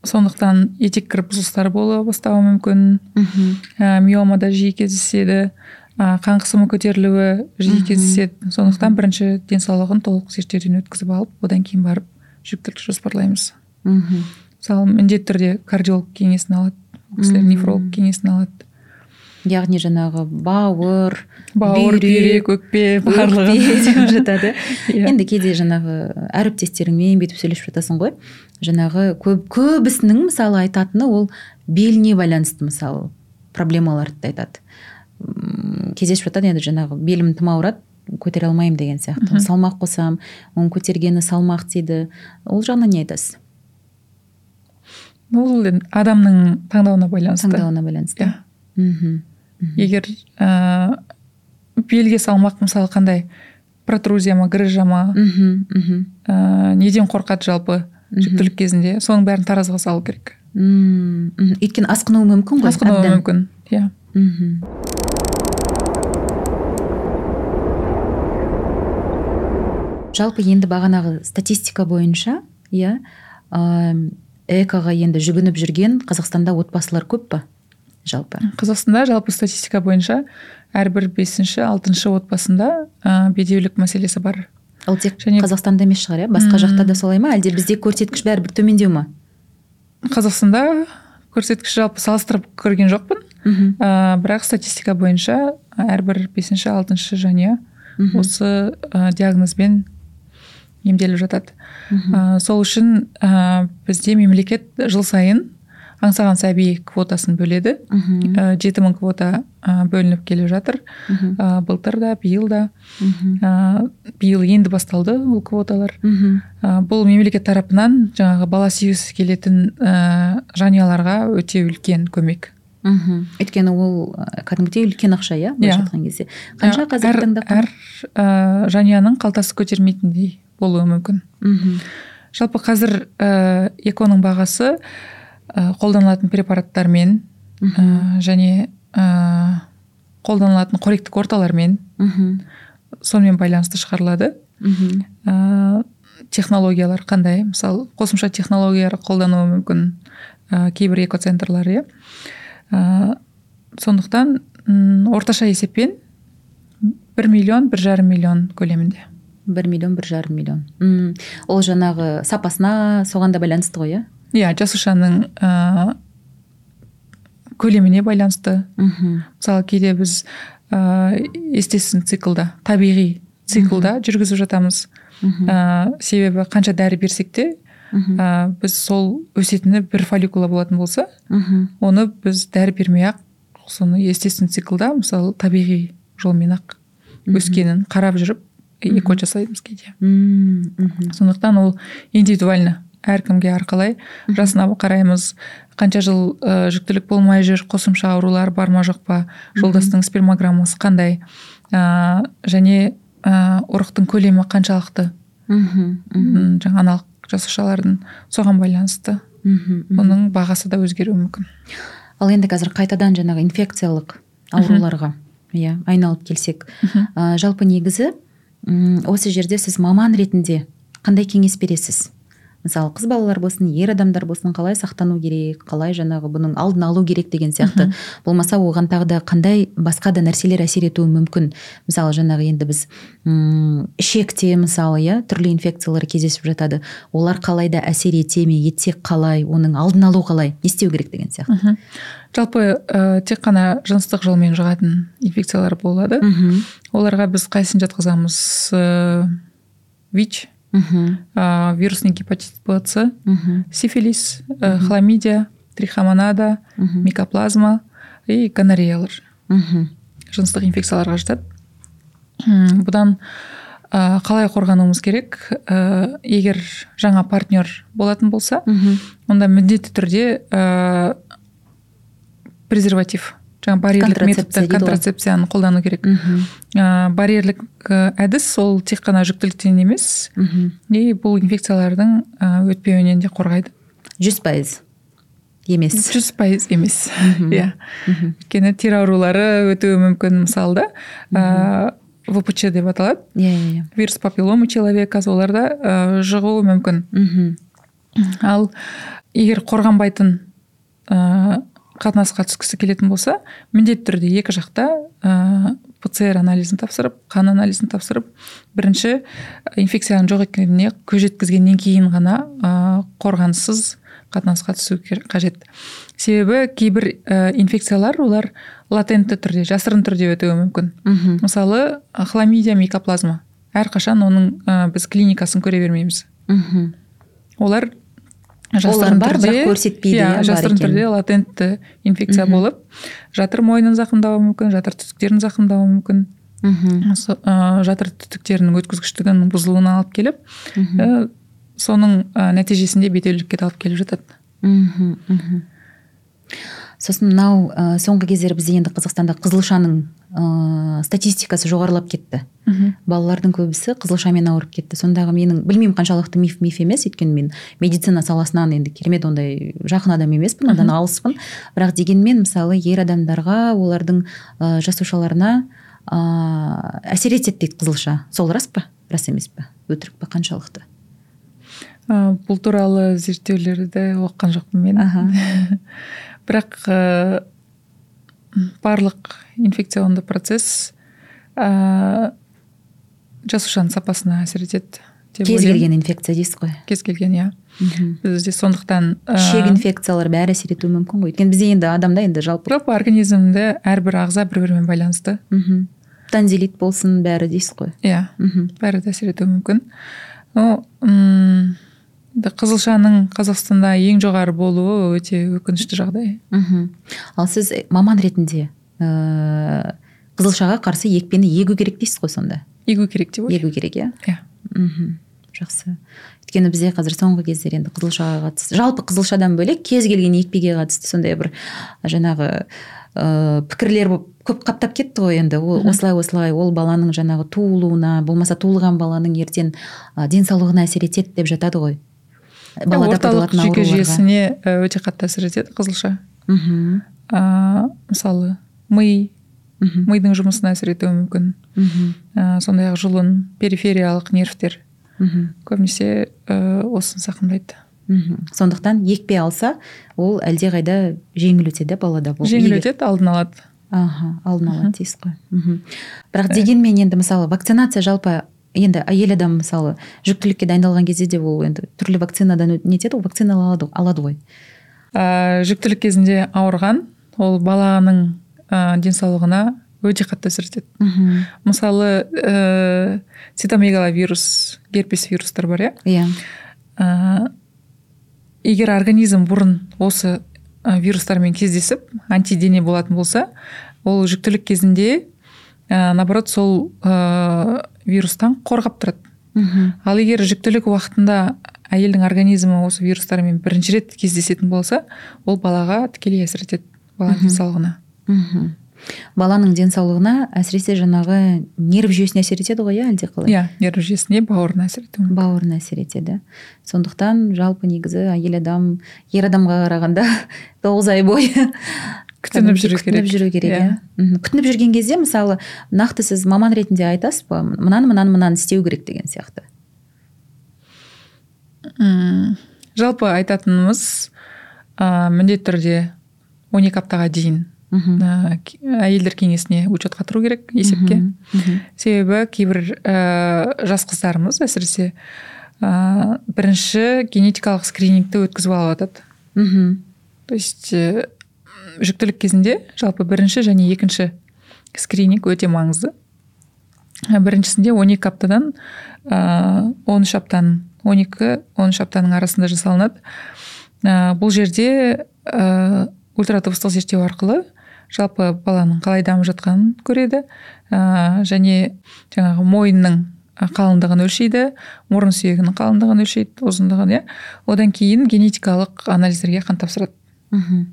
сондықтан етек бұзылыстары бола бастауы мүмкін. Мхм. Ә, миома да жиі кездеседі. Қан қысымы көтерілуі жиі кездеседі. Сондықтан бірінші денсаулығын толық зерттеуден өткізіп алып одан кейін барып жүктілікті жоспарлаймыз. Мхм. Мысалы міндетті түрде кардиолог кеңесін алады ол кісілер нефролог кеңесін алады. Яғни жаңағы бауыр бауыр бүйрек өкпе барлығы. деп жатады. Иә. енді кейде жаңағы әріптестеріңмен бүйтіп сөйлесіп жатасың ғой. Жаңағы көп көбісінің мысалы айтатыны ол беліне байланысты мысалы проблемаларды айтады. М, кездесіп жатады енді жаңағы белім тым ауырады көтере алмаймын деген сияқты. Салмақ қосамын оның көтергені салмақ тиді ол жағынан не айтасыз? Ол енді адамның таңдауына байланысты. Таңдауына байланысты. Иә. Мхм. Егер ә, белге салмақ мысалы қандай? Протрузия ма грыжа ма мхм. Ә, неден қорқады жалпы жүктілік кезінде? Соның бәрін таразыға салу керек. М, мхм. өйткені асқынуы мүмкін ғой асқынуы мүмкін. Иә. Мхм. Жалпы енді бағанағы статистика бойынша иә ә, экоға енді жүгініп жүрген қазақстанда отбасылар көп па? Жалпы. Қазақстанда жалпы статистика бойынша әрбір бесінші алтыншы отбасында ә, бедеулік мәселесі бар. Ол тек Және- қазақстанда емес шығар иә? Басқа жақта да солай ма? Әлде бізде көрсеткіш бәрібір төмендеу ма? Қазақстанда көрсеткіш жалпы салыстырып көрген жоқпын. Ә, бірақ статистика бойынша әрбір бесінші алтыншы жанұя осы ә, диагнозбен емделіп жатады. Ә, сол үшін ә, бізде мемлекет жыл сайын аңсаған сәби квотасын бөледі. Ә, жеті мың квота ә, бөлініп келе жатыр. Ә, былтыр да биыл да. Ә, биыл енді басталды бұл квоталар. Ә, бұл мемлекет тарапынан жаңағы бала сүйгісі келетін ә, жанұяларға өте үлкен көмек. Мхм. Өйткені ол ә, кәдімгідей үлкен ақша иә былайша Иә. айтқан кезде. Қанша қазіргі әр, таңда әр ә, жанұяның қалтасы көтермейтіндей. Болуы мүмкін. Мхм. Жалпы қазір ә, эконың бағасы ә, қолданылатын препараттармен ә, және ә, қолданылатын қоректік орталармен мхм. сонымен байланысты шығарылады. Мхм. Ә, технологиялар қандай? Мысалы қосымша технологиялар қолдануы мүмкін ә, кейбір экоцентрлар иә? Ә, сондықтан орташа есеппен бір миллион бір жарым миллион көлемінде. Бір миллион бір жарым миллион. М, ол жаңағы сапасына соған да байланысты ғой иә? Иә жасушаның ә, көлеміне байланысты. Мхм. Мысалы кейде біз ә, естествен циклда табиғи циклда жүргізіп жатамыз. Мхм. Ә, себебі қанша дәрі берсек те ә, біз сол өсетіні бір фолликула болатын болса мхм. оны біз дәрі бермей ақ соны естествен циклда мысалы табиғи жолмен ақ өскенін қарап жүріп эко жасаймыз кейде сондықтан ол индивидуально әркімге әрқалай жасына қараймыз. Қанша жыл ә, жүктілік болмай жүр қосымша аурулар бар ма жоқ па? Жолдастың спермограммасы қандай? Ә, және ә, ұрықтың көлемі қаншалықты? Мхм жаңа аналық жасушалардың соған байланысты. Мхм оның бағасы да өзгеруі мүмкін. Ал енді қазір қайтадан жаңағы инфекциялық ауруларға иә айналып келсек ә, жалпы негізі осы жерде сіз маман ретінде қандай кеңес бересіз? Мысалы қыз балалар болсын ер адамдар болсын қалай сақтану керек қалай жаңағы бұның алдын алу керек деген сияқты. Болмаса оған тағы да қандай басқа да нәрселер әсер етуі мүмкін. Мысалы жаңағы енді біз м ішекте мысалы иә түрлі инфекциялар кездесіп жатады. Олар қалай да әсер ете ме етсе қалай оның алдын алу қалай не істеу керек деген сияқты. Жалпы ә, тек қана жыныстық жолмен жұғатын инфекциялар болады. Мхм. Оларға біз қайсысын жатқызамыз ә, вич? Ә, вирусный гепатит б с сифилис ә, хламидия трихомонада микоплазма и гонореялар мхм жыныстық инфекцияларға жатады бұдан ә, қалай қорғануымыз керек? Ә, егер жаңа партнер болатын болса мхм онда міндетті түрде ә, презерватив жаңа барьерлік методты контрацепцияны қолдану керек. Ә, барьерлік ә, әдіс ол тек қана жүктіліктен емес. Мхм и бұл инфекциялардың ә, өтпеуінен де қорғайды. Жүз пайыз емес. Жүз пайыз емес. Иә. Өйткені тері аурулары өтуі мүмкін мысалы да впч деп аталады. Иә иә иә. Вирус папилломы человека оларда ә, жұғуы мүмкін. Мхм ал егер қорғанбайтын ә, қатынасқа түскісі келетін болса міндетті түрде екі жақта ә, пцр анализін тапсырып қан анализін тапсырып бірінші инфекцияның жоқ екеніне көз жеткізгеннен кейін ғана ә, қорғансыз қатынасқа түсу қажет. Себебі кейбір ә, инфекциялар олар латентті түрде жасырын түрде өтуі мүмкін. Мхм. Мысалы хламидия микоплазма. Әрқашан оның ә, біз клиникасын көре бермейміз. Мхм. Олар Олар бар, бірақ көрсетпейді, иә, иә жасырын түрде латентті инфекция болып. Жатыр мойнын зақымдауы мүмкін жатыр түтіктерін зақымдауы мүмкін. Мхм ә, жатыр түтіктерінің өткізгіштігінің бұзылуына алып келіп ә, соның ә, нәтижесінде бедеулікке де алып келіп жатады. Мхм сосын мынау ә, соңғы кездері бізде енді қазақстанда қызылшаның ә, статистикасы жоғарылап кетті. Балалардың көбісі қызылшамен ауырып кетті. Сондағы менің білмеймін қаншалықты миф миф емес өйткені мен медицина саласынан енді керемет ондай жақын адам емеспін одан алыспын. Бірақ дегенмен мысалы ер адамдарға олардың ә, жасушаларына ә, әсер етеді дейді қызылша. Сол рас па? Рас емес па? Өтірік па қаншалықты? Ә, бұл туралы зерттеулерді оқыған жоқпын мен. бірақ ә, барлық инфекционды процесс ә, жасушаның сапасына әсер етеді кез келген инфекция дейсіз ғой? Кез келген иә. Бізде сондықтан ә, ішек инфекциялар бәрі әсер етуі мүмкін ғой. Өйткені бізде енді адамда енді жалпы жалпы организмді әрбір ағза бір бірімен байланысты. Мхм. Танзелит болсын бәрі дейсіз ғой. Иә. Мхм. Бәрі де әсер етуі мүмкін. Да, қызылшаның қазақстанда ең жоғары болуы өте өкінішті жағдай. Мхм. Ал сіз маман ретінде ыыы қызылшаға қарсы екпені егу керек дейсіз ғой сонда? Егу керек деп егу керек иә? Иә. Мхм. Жақсы. Өйткені бізде қазір соңғы кездері енді қызылшаға қатысты жалпы қызылшадан бөлек кез келген екпеге қатысты сондай бір жаңағы ыыы пікірлер болып көп қаптап кетті ғой енді. Ол осылай осылай ол баланың жаңағы туылуына болмаса туылған баланың ертең денсаулығына әсер етеді деп жатады ғой. Орталық жүйке жүйесіне ә, өте қатты әсер етеді қызылша. Мхм. Ә, мысалы ми. Мидың жұмысына әсер етуі мүмкін. Ә, сондай ақ жұлын перифериялық нервтер. Мхм. Көбінесе ә, осыны зақымдайды мхм. Сондықтан екпе алса ол әлдеқайда жеңіл өтеді балада бұл жеңіл егер- өтеді алдын алады. Аха алдын алады дейсіз ғой. Мхм. Бірақ дегенмен енді мысалы вакцинация жалпы енді әйел адам мысалы жүктілікке дайындалған кезде де ол енді түрлі вакцинадан нетеді ғой? вакцина алады, алады ғой. Ә, жүктілік кезінде ауырған ол баланың ә, денсаулығына өте қатты әсер етеді. Мхм. Мысалы ә, цитомегаловирус герпес вирустар бар иә? Иә. Ә, егер организм бұрын осы ә, вирустармен кездесіп антидене болатын болса ол жүктілік кезінде ә, наоборот сол ә, вирустан қорғап тұрады. Мхм. Ал егер жүктілік уақытында әйелдің организмі осы вирустармен бірінші рет кездесетін болса ол балаға тікелей әсер етеді баланың денсаулығына. Мхм. Баланың денсаулығына әсіресе жаңағы нерв жүйесіне әсер етеді ғой иә әлдеқалай иә нерв жүйесіне бауырына әсер мүмкін бауырына әсер етеді. Сондықтан жалпы негізі әйел адам ер адамға қарағанда тоғыз ай бойы күтініп жүру керек. күтініп жүру керек Иә. иә. Мхм. күтініп жүрген кезде мысалы нақты сіз маман ретінде айтасыз ба? Мынаны мынаны мынаны істеу керек деген сияқты. Жалпы айтатынымыз ә, міндетті түрде он екі аптаға дейін мхм. ә, әйелдер кеңесіне учетқа тұру керек есепке. Себебі кейбір ә, жас қыздарымыз әсіресе ә, бірінші генетикалық скринингті өткізіп алып жатады мхм. то есть жүктілік кезінде жалпы бірінші және екінші скрининг өте маңызды. Біріншісінде 12 аптадан ә, 13 аптаның 12-13 аптаның арасында жасалынады. Ә, бұл жерде ә, ультрадыбыстық зерттеу арқылы жалпы баланың қалай дамып жатқанын көреді ә, және жаңағы мойынның қалыңдығын өлшейді мұрын сүйегінің қалыңдығын өлшейді ұзындығын иә. Одан кейін генетикалық анализдерге қан тапсырады. Мхм.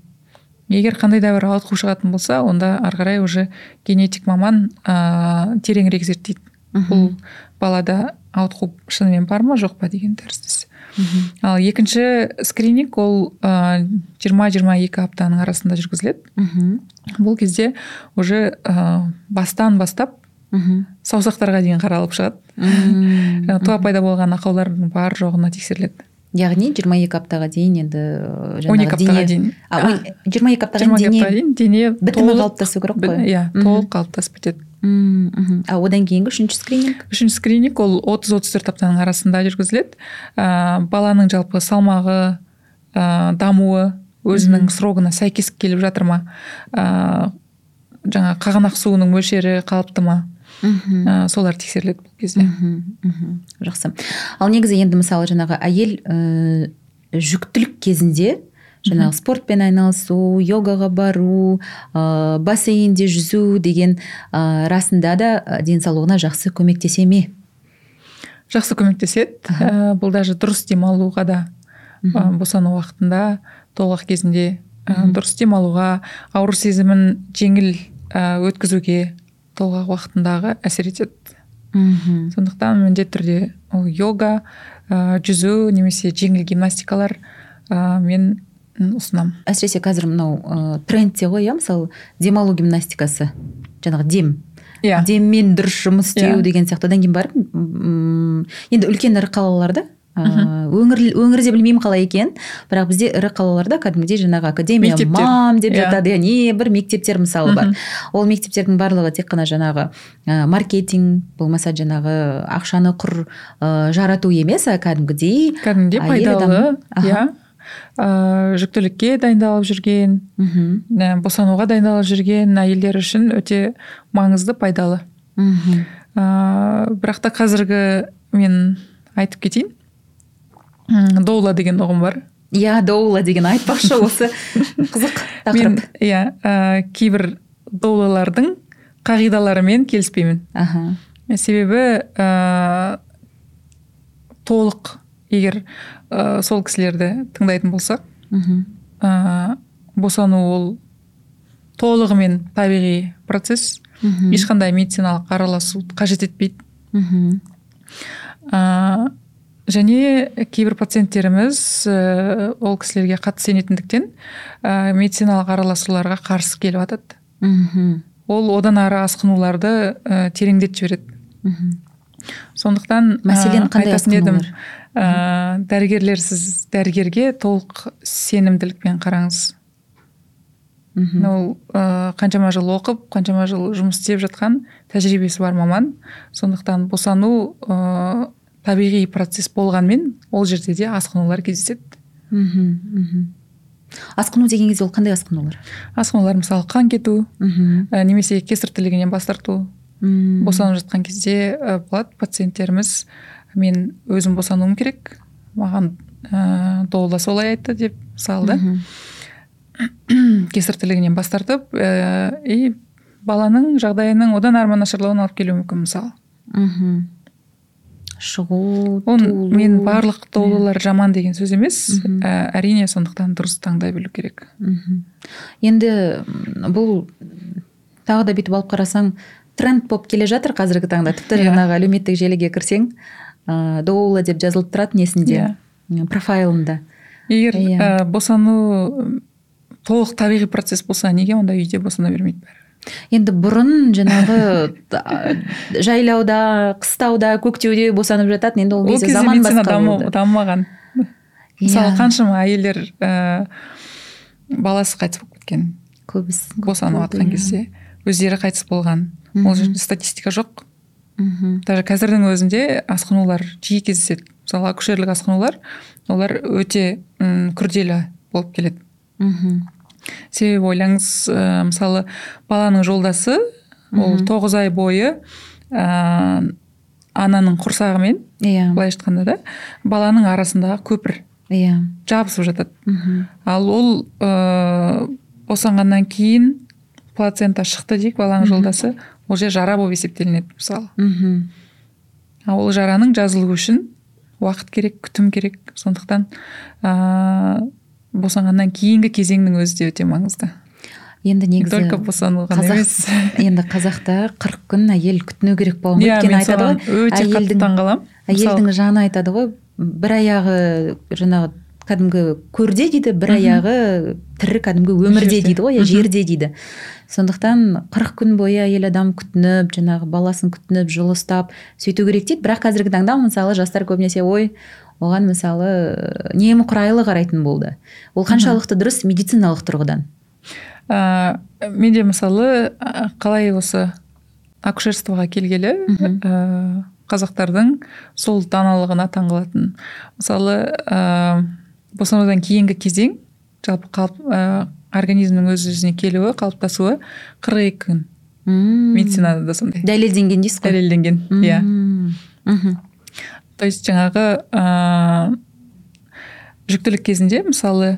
Егер қандай да бір ауытқу шығатын болса онда ары қарай уже генетик маман ә, тереңірек зерттейді. Бұл балада ауытқу шынымен бар ма жоқ па деген тәріздес ал екінші скрининг ол жиырма жиырма екі аптаның арасында жүргізіледі. Бұл кезде уже ә, бастан бастап мхм. саусақтарға дейін қаралып шығады. Жаңағы туа пайда болған ақаулардың бар жоғына тексеріледі. Яғни 22 аптаға дейін енді ы, он екі аптаға дейін. А, ой, 22 аптаға жиырма екі аптаға дейін дене бітімі толық- қалыптасу керек қой. иә толық қалыптасып мхм. а одан кейінгі үшінші скрининг? Үшінші скрининг ол 30-34 аптаның арасында жүргізіледі. Ә, баланың жалпы салмағы ә, дамуы өзінің срогына сәйкес келіп жатыр ма? Ә, жаңа қағанақ суының мөлшері қалыпты ма? Мхм. ә, солар тексеріледі бұл кезде. Мхм, жақсы. Ал негізі енді мысалы жаңағы әйел ә, жүктілік кезінде жаңағы спортпен айналысу йогаға бару ә, бассейнде жүзу деген ә, расында да денсаулығына жақсы көмектесе ме? Жақсы көмектеседі. Ә, бұл даже дұрыс демалуға да ә, босану уақытында толық кезінде ә, дұрыс демалуға ауру сезімін жеңіл өткізуге толғақ уақытындағы әсер етеді. Мхм. сондықтан міндетті түрде ол йога ә, жүзу немесе жеңіл гимнастикалар ә, мен ұсынамын әсіресе қазір мынау ә, трендте ғой иә мысалы демалу гимнастикасы. Жаңағы дем. Иә. Деммен дұрыс жұмыс істеу Иә. деген сияқты. Одан кейін барып енді үлкен ірі қалаларда өңір өңірде білмеймін қалай екен. Бірақ бізде ірі қалаларда кәдімгідей жаңағы академия Мектептер. мам деп Иә. жатады. Иә не бір мектептер мысалы бар. Ол мектептердің барлығы тек қана жаңағы ә, маркетинг болмаса жаңағы ақшаны құр ә, жарату емес а кәдімгідей кәдімгідей пайдалы. иә ә, жүктілікке дайындалып жүрген мхм, ә, босануға дайындалып жүрген әйелдер үшін өте маңызды пайдалы. Мхм. Ыыы бірақ та қазіргі мен айтып кетейін. Доула деген ұғым бар. Иә доула деген айтпақшы осы. Қызық мен тақырып иә ә, кейбір доулалардың қағидаларымен келіспеймін. Аха. Себебі ә, толық егер ә, сол кісілерді тыңдайтын болсақ мхм. ә, босану ол толығымен табиғи процесс. Мхм. Ешқандай медициналық араласу қажет етпейді. Мхм. Ә, және кейбір пациенттеріміз ә, ол кісілерге қатты сенетіндіктен ә, медициналық араласуларға қарсы келіп жатады мхм. Ол одан ары асқынуларды ә, тереңдетіп жібереді. Мхм. Сондықтан ә, мәселен қандай айтатын едім ә, дәрігерлер сіз дәрігерге толық сенімділікпен қараңыз. Мхм. Ол ә, қаншама жыл оқып қаншама жыл жұмыс істеп жатқан тәжірибесі бар маман. Сондықтан босану ә, табиғи процесс болғанмен ол жерде де асқынулар кездеседі. Мхм мхм. Асқыну деген кезде ол қандай асқынулар? Асқынулар мысалы қан кету мхм. ә, немесе кесір тілігінен бас тарту мм. босанып жатқан кезде ә, болады. Пациенттеріміз мен өзім босануым керек маған ә, доула солай айтты деп мысалы да мхм. кесір тілігінен бас тартып ә, и баланың жағдайының одан ары нашарлауына алып келуі мүмкін мысалы. Мхм. Шығу туылу. мен барлық доулалар жаман деген сөз емес ә, әрине сондықтан дұрыс таңдай білу керек. Енді бұл тағы да бүйтіп алып қарасаң тренд болып келе жатыр қазіргі таңда. Тіпті Иә. жаңағы әлеуметтік желіге кірсең ыыы доула деп жазылып тұрады несінде м, профайлында егер Иә. ә, босану толық табиғи процесс болса неге онда үйде босана бермейді бәрі? Енді бұрын жаңағы жайлауда қыстауда көктеуде босанып жататын енді ол кезде заман басқа дамымаған. Мысалы Иә, қаншама әйелдер ә, баласы қайтыс болып кеткен. Көбісі босанып жатқан иә. кезде өздері қайтыс болған. Ол жерде статистика жоқ. Мхм даже қазірдің өзінде асқынулар жиі кездеседі. Мысалы акушерлік асқынулар олар өте м, күрделі болып келеді. Мхм себебі ойлаңыз ә, мысалы баланың жолдасы ол тоғыз ай бойы ә, ананың құрсағымен иә. былайша айтқанда да баланың арасындағы көпір иә. жабысып жатады. Мхм ал ол ә, босанғаннан кейін плацента шықты дейік баланың Мгм. жолдасы. Ол жер жара болып есептелінеді мысалы мхм ал ол жараның жазылуы үшін уақыт керек күтім керек. Сондықтан ә, босанғаннан кейінгі кезеңнің өзі де өте маңызды. Енді не негізі только босану ғана қазақ емес. енді қазақта қырық күн әйел күтіну керек болған ғой иә өйткені айтады ғой өте қатты таңқаламын әйелдің жаны айтады ғой бір аяғы жаңағы кәдімгі көрде дейді бір аяғы тірі кәдімгі өмірде дейді ғой иә жерде дейді. Сондықтан қырық күн бойы әйел адам күтініп жаңағы баласын күтініп жылы ұстап сөйту керек дейді. Бірақ қазіргі таңда мысалы жастар көбінесе ой оған мысалы немқұрайлы қарайтын болды. Ол қаншалықты дұрыс медициналық тұрғыдан. Ә, менде мысалы қалай осы акушерствоға келгелі ә, қазақтардың сол даналығына таңғалатын. Мысалы ә, босанудан кейінгі кезең жалпы қалып ә, организмнің өз өзіне келуі қалыптасуы қырық екі күн. Мм. медицинада да сондай. Дәлелденген дейсіз ғой. Дәлелденген иә. То есть жаңағы ә, жүктілік кезінде мысалы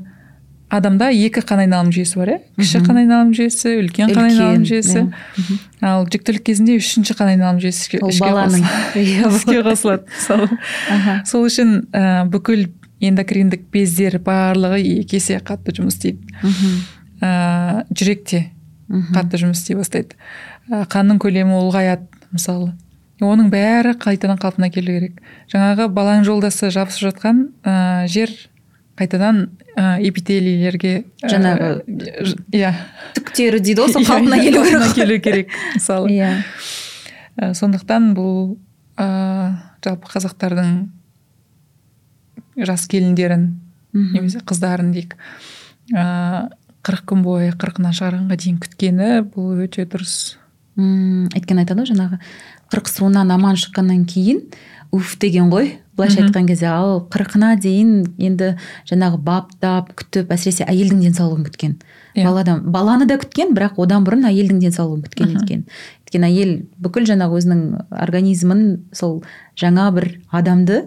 адамда екі қан айналым жүйесі бар иә? кіші қан айналым жүйесі үлкен қан айналым жүйесі. Иә. Мгм. ал жүктілік кезінде үшінші қан айналым жүйесі ол баланың қосылады. Иә, іске қосылады мысалы. Сол үшін ә, бүкіл эндокриндік бездер барлығы екі есе қатты жұмыс істейді. Мхм ә, жүрек те мхм. қатты жұмыс істей бастайды. Ә, қанның көлемі ұлғаяды мысалы. Оның бәрі қайтадан қалпына келу керек. Жаңағы баланың жолдасы жабысып жатқан ә, жер қайтадан ә, эпителийлерге ә, Жаңағы иә. түктері дейді ғой сол Иә, қалпына келу керек. келу керек мысалы. Иә. Ә, сондықтан бұл ә, жалпы қазақтардың жас келіндерін немесе қыздарын дейік ә, қырық күн бойы қырқынан шығарғанға дейін күткені бұл өте дұрыс. Мм өйткені айтады ғой жаңағы қырық суынан аман шыққаннан кейін уф деген ғой. Былайша айтқан кезде ал қырқына дейін енді жаңағы баптап күтіп әсіресе әйелдің денсаулығын күткен. Иә. баладан баланы да күткен бірақ одан бұрын әйелдің денсаулығын күткен екен. Өйткені әйел бүкіл жаңағы өзінің организмін сол жаңа бір адамды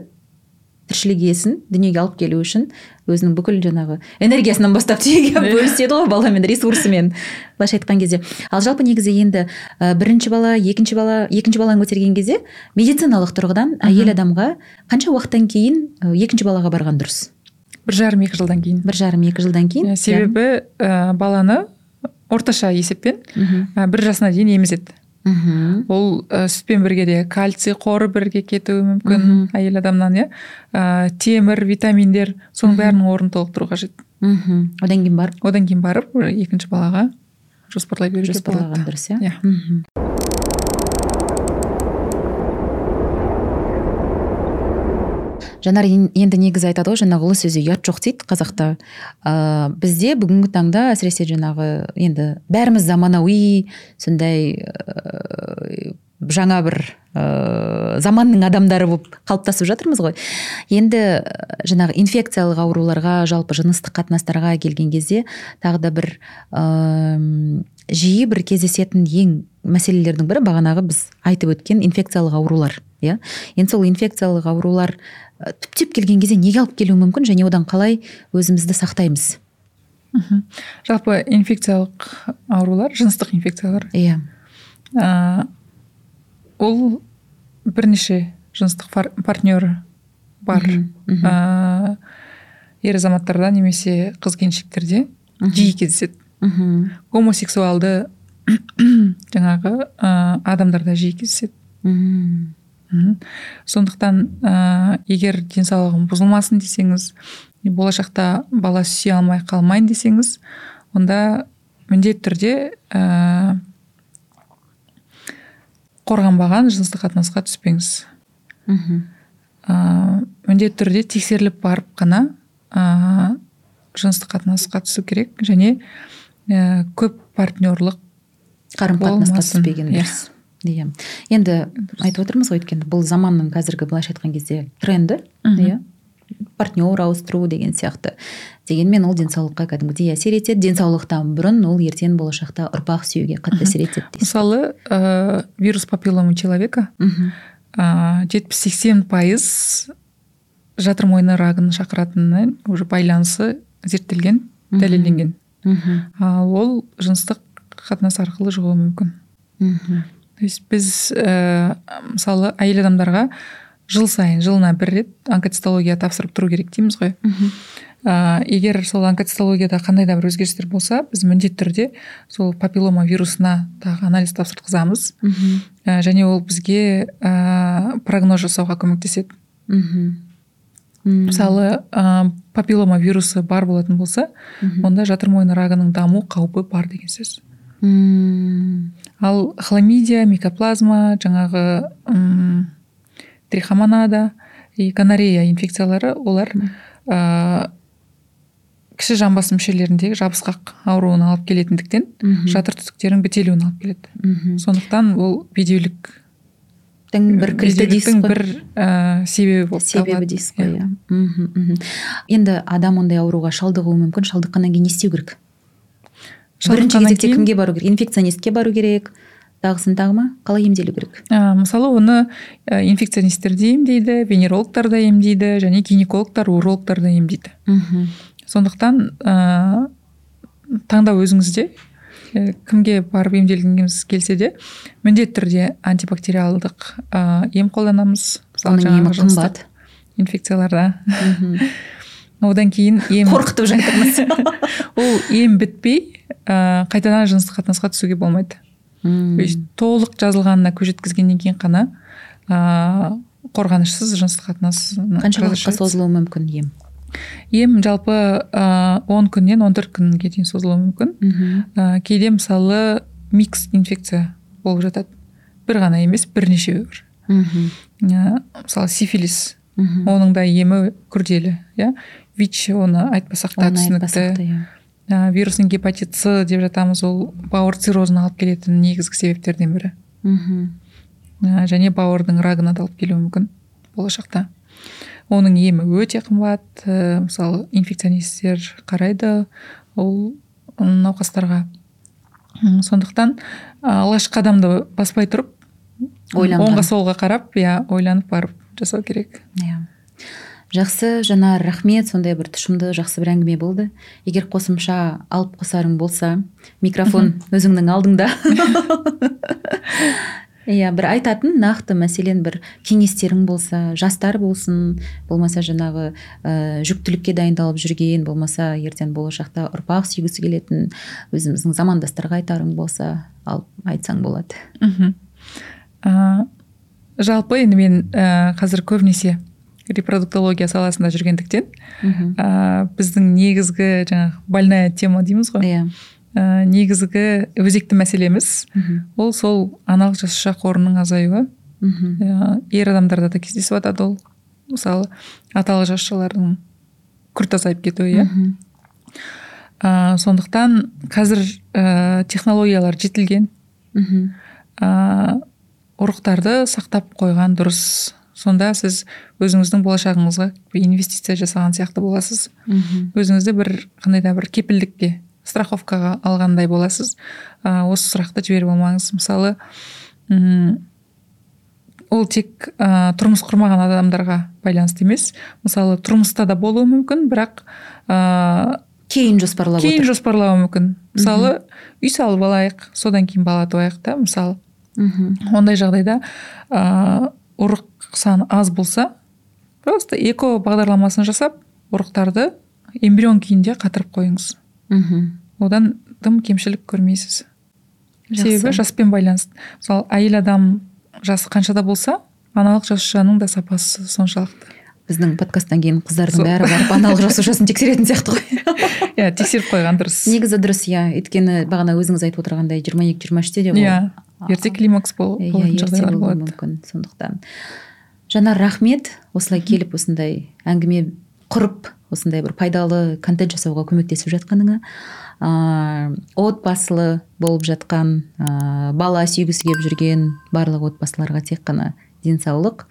тіршілік иесін дүниеге алып келу үшін өзінің бүкіл жаңағы энергиясынан бастап түйеге Иә. бөліседі ғой баламен ресурсымен. Былайша айтқан кезде. Ал жалпы негізі енді ә, бірінші бала екінші бала екінші баланы көтерген кезде медициналық тұрғыдан әйел адамға қанша уақыттан кейін ә, екінші балаға барған дұрыс? Бір жарым екі жылдан кейін. Бір жарым екі жылдан кейін Иә, себебі ә, баланы орташа есеппен ә, бір жасына дейін емізеді. Мхм. Ол ә, сүтпен бірге де кальций қоры бірге кетуі мүмкін Мгм. әйел адамнан иә? Ә, темір витаминдер соның бәрінің орнын толықтыру қажет. Мхм. Одан кейін барып? Одан кейін барып екінші балаға жоспарлай беруге жоспарлаған дұрыс иә Иә. мхм. Жанар ен- енді негізі айтады ғой жаңағы ұлы сөзі ұят жоқ дейді қазақта. Ә, бізде бүгінгі таңда әсіресе жаңағы енді бәріміз заманауи сондай ә, жаңа бір ә, заманның адамдары болып қалыптасып жатырмыз ғой. Енді жаңағы инфекциялық ауруларға жалпы жыныстық қатынастарға келген кезде тағы да бір ә, жиі бір кездесетін ең мәселелердің бірі бағанағы біз айтып өткен инфекциялық аурулар иә. Енді сол инфекциялық аурулар түптеп келген кезде неге алып келуі мүмкін және одан қалай өзімізді сақтаймыз? Мхм. жалпы инфекциялық аурулар жыныстық инфекциялар. Иә. Ә, ол бірнеше жыныстық партнер бар. Мгм, мхм. ә, ер азаматтарда немесе қыз келіншектерде жиі кездеседі. Мхм гомосексуалды жаңағы ә, адамдарда жиі кездеседі. Мхм Мгм. сондықтан ә, егер денсаулығым бұзылмасын десеңіз болашақта бала сүйе алмай қалмайын десеңіз онда міндетті түрде ә, қорғанбаған жыныстық қатынасқа түспеңіз мхм ә, міндетті түрде тексеріліп барып қана ә, жыныстық қатынасқа түсу керек және ә, көп партнерлық қарым қатынасқа түспеген иә. дұрыс иә. Енді айтып отырмыз ғой өйткені бұл заманның қазіргі былайша айтқан кезде тренді иә. Партнер ауыстыру деген сияқты. Дегенмен ол денсаулыққа кәдімгідей әсер етеді. Денсаулықтан бұрын ол ертең болашақта ұрпақ сүюге қатты әсер етеді мысалы ә, вирус папиллома человека мхм жетпіс сексен пайыз жатыр мойны рагын шақыратыны уже байланысы зерттелген дәлелденген. Ал ол жыныстық қатынас арқылы шығуы мүмкін. Мхм то есть біз ә, мысалы әйел адамдарға жыл сайын жылына бір рет онкоцитология тапсырып тұру керек дейміз ғой. Мхм. Ә, егер сол онкоцитологияда қандай да бір өзгерістер болса біз міндетті түрде сол папиллома вирусына тағы анализ тапсыртқызамыз ә, және ол бізге ә, прогноз жасауға көмектеседі. Мхм. Мысалы ә, папиллома вирусы бар болатын болса Мгм. онда жатыр мойны рагының даму қаупі бар деген сөз. Мм. Ал хламидия микоплазма жаңағы м, трихомонада и гонорея инфекциялары олар ә, кіші жамбас мүшелеріндегі жабысқақ ауруын алып келетіндіктен Мгм. жатыр түтіктерінің бітелуін алып келеді. Мхм сондықтан ол бедеулік Тің бір кілті дейсіз бір ә, себебі болып себебі дейсіз ғой Иә. иә. Мхм, мхм. енді адам ондай ауруға шалдығуы мүмкін шалдыққаннан кейін не істеу керек? Бірінші кезекте кімге бару керек? Инфекционистке бару керек. Тағысын тағы ма? Қалай емделу керек? Ә, мысалы оны ә, инфекционисттер де емдейді венерологтар да емдейді және гинекологтар урологтар да емдейді. Мхм. Сондықтан ә, таңдау өзіңізде Ә, кімге барып емделгіңіз келсе де міндетті түрде антибактериалдық ә, ем қолданамыз. Мысалы жаңағы қымбат. инфекцияларда. одан кейін ем қорқытып жатырмыз. Ол ем бітпей ә, қайтадан жыныстық қатынасқа түсуге болмайды. Мм. Толық жазылғанына көз жеткізгеннен кейін ғана ә, қорғанышсыз жыныстық қатынас қанша уақытқа созылуы мүмкін ем? Ем жалпы ә, 10 күннен 14 күнге дейін созылуы мүмкін. Мхм. Ә, кейде мысалы микс инфекция болып жатады. Бір ғана емес бірнешеу бар мхм. Ә, мысалы сифилис мхм оның да емі күрделі иә? Вич оны айтпасақ та түсінікті. та, иә. ә, вирусный гепатит с деп жатамыз ол бауыр циррозына алып келетін негізгі себептерден бірі. Мхм ә, және бауырдың рагына да алып келуі мүмкін болашақта. Оның емі өте қымбат ә, мысалы инфекционисттер қарайды ол науқастарға. Сондықтан алғашқы қадамды баспай тұрып оңға солға қарап иә ойланып барып жасау керек. Иә. Жақсы жанар рахмет. Сондай бір тұшымды жақсы бір әңгіме болды. Егер қосымша алып қосарың болса микрофон өзіңнің алдыңда. Иә бір айтатын нақты мәселен бір кеңестерің болса жастар болсын болмаса жаңағы ә, жүктілікке дайындалып жүрген болмаса ертең болашақта ұрпақ сүйгісі келетін өзіміздің замандастарға айтарың болса алып айтсаң болады. Мхм. Жалпы енді мен ә, қазір көбінесе репродуктология саласында жүргендіктен ә, біздің негізгі жаңағы больная тема дейміз ғой. Иә. Ә, негізгі өзекті мәселеміз ол сол аналық жасуша қорының азаюы. Ә, ер адамдарда да кездесіп жатады ол мысалы аталық жасушалардың күрт азайып кетуі иә. Ә, сондықтан қазір ә, технологиялар жетілген. Ә, ұрықтарды сақтап қойған дұрыс. Сонда сіз өзіңіздің болашағыңызға инвестиция жасаған сияқты боласыз. Өзіңізді бір қандай да бір кепілдікке страховкаға алғандай боласыз. Ә, осы сұрақты жіберіп алмаңыз. Мысалы ұм, ол тек ә, тұрмыс құрмаған адамдарға байланысты емес. Мысалы тұрмыста да болуы мүмкін бірақ ә, кейін жоспарлап кейін жоспарлауы мүмкін. Мысалы үй салып алайық содан кейін бала туайық та мысалы. Ондай жағдайда ә, ұрық саны аз болса просто эко бағдарламасын жасап ұрықтарды эмбрион күйінде қатырып қойыңыз. Мхм. Одан тым кемшілік көрмейсіз. Себебі жаспен байланысты. Мысалы әйел адам жасы қаншада болса аналық жасушаның да сапасы соншалықты. Біздің подкасттан кейін қыздардың бәрі барып аналық жасушасын тексеретін сияқты ғой. Иә тексеріп қойған дұрыс. Негізі дұрыс иә. Өйткені бағана өзіңіз айтып отырғандай жиырма екі жиырма үште де иә. Ерте климакс болатын жағдайлар болады. мүмкін сондықтан. Жанар рахмет. Осылай келіп осындай әңгіме құрып осындай бір пайдалы контент жасауға көмектесіп жатқаныңа ыыы отбасылы болып жатқан ыыы бала сүйгісі келіп жүрген барлық отбасыларға тек қана денсаулық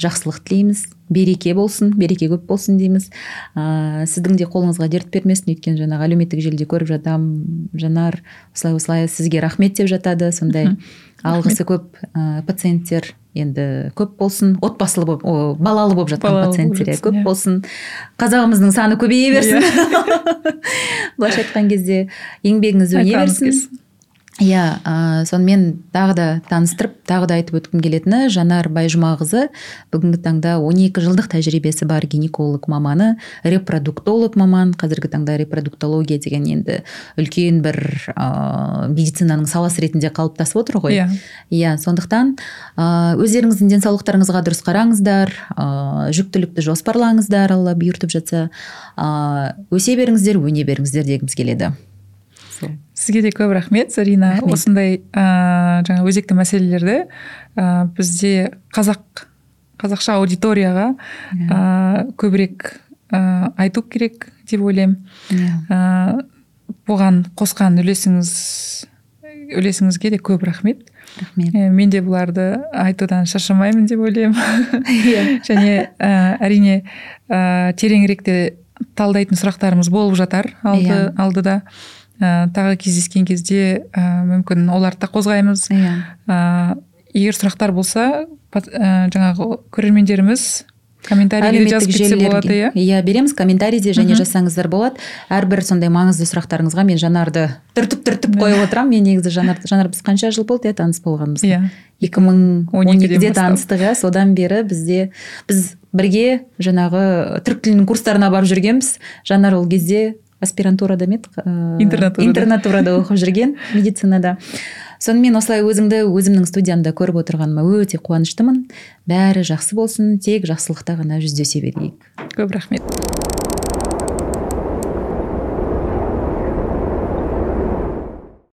жақсылық тілейміз. Береке болсын береке көп болсын дейміз. Ә, сіздің де қолыңызға дерт бермесін өйткені жаңағы әлеуметтік желіде көріп жатамын жанар осылай осылай сізге рахмет деп жатады. Сондай алғысы көп ә, пациенттер енді көп болсын. Отбасылы болып о, балалы болып жатқан пациенттер көп иә. болсын. Қазағымыздың саны көбейе берсін. Иә. былайша айтқан кезде еңбегіңіз өне берсін. Иә ә, сонымен тағы да таныстырып тағы да айтып өткім келетіні жанар байжұмағызы. Бүгінгі таңда 12 жылдық тәжірибесі бар гинеколог маманы репродуктолог маман қазіргі таңда репродуктология деген енді үлкен бір ә, медицинаның саласы ретінде қалыптасып отыр ғой. Иә. Иә сондықтан ә, өздеріңіздің денсаулықтарыңызға дұрыс қараңыздар ә, жүктілікті жоспарлаңыздар алла бұйыртып жатса ә, өсе беріңіздер өне беріңіздер дегіміз келеді. Сізге де көп рахмет зарина рахмет. осындай ә, жаңа өзекті мәселелерді ә, бізде қазақ қазақша аудиторияға ә, көбірек ә, айту керек деп ойлаймын ә, бұған қосқан үлесіңіз үлесіңізге де көп рахмет рахмет ә, мен де бұларды айтудан шаршамаймын деп ойлаймын иә. және ә, әрине ә, тереңірек те талдайтын сұрақтарымыз болып жатар алды, yeah. Иә. алдыда ә, тағы кездескен кезде ә, мүмкін оларды да қозғаймыз. Иә. Ә, егер сұрақтар болса ә, жаңағы көрермендеріміз комментарийге жазып кетсе болады иә? Иә береміз. Комментарийде және жазсаңыздар болады. Әрбір сондай маңызды сұрақтарыңызға мен жанарды түртіп түртіп қойып отырамын мен негізі жанар жанар біз қанша жыл болды иә таныс болғанымыз иә. Екі мың он екіде таныстық иә содан бері бізде біз бірге жаңағы түрік тілінің курстарына барып жүргенбіз. Жанар ол кезде аспирантурада ма еді интернатурада интернатурада оқып жүрген медицинада сонымен осылай өзіңді өзімнің студиямда көріп отырғаныма өте қуаныштымын. Бәрі жақсы болсын тек жақсылықта ғана жүздесе берейік. Көп рахмет.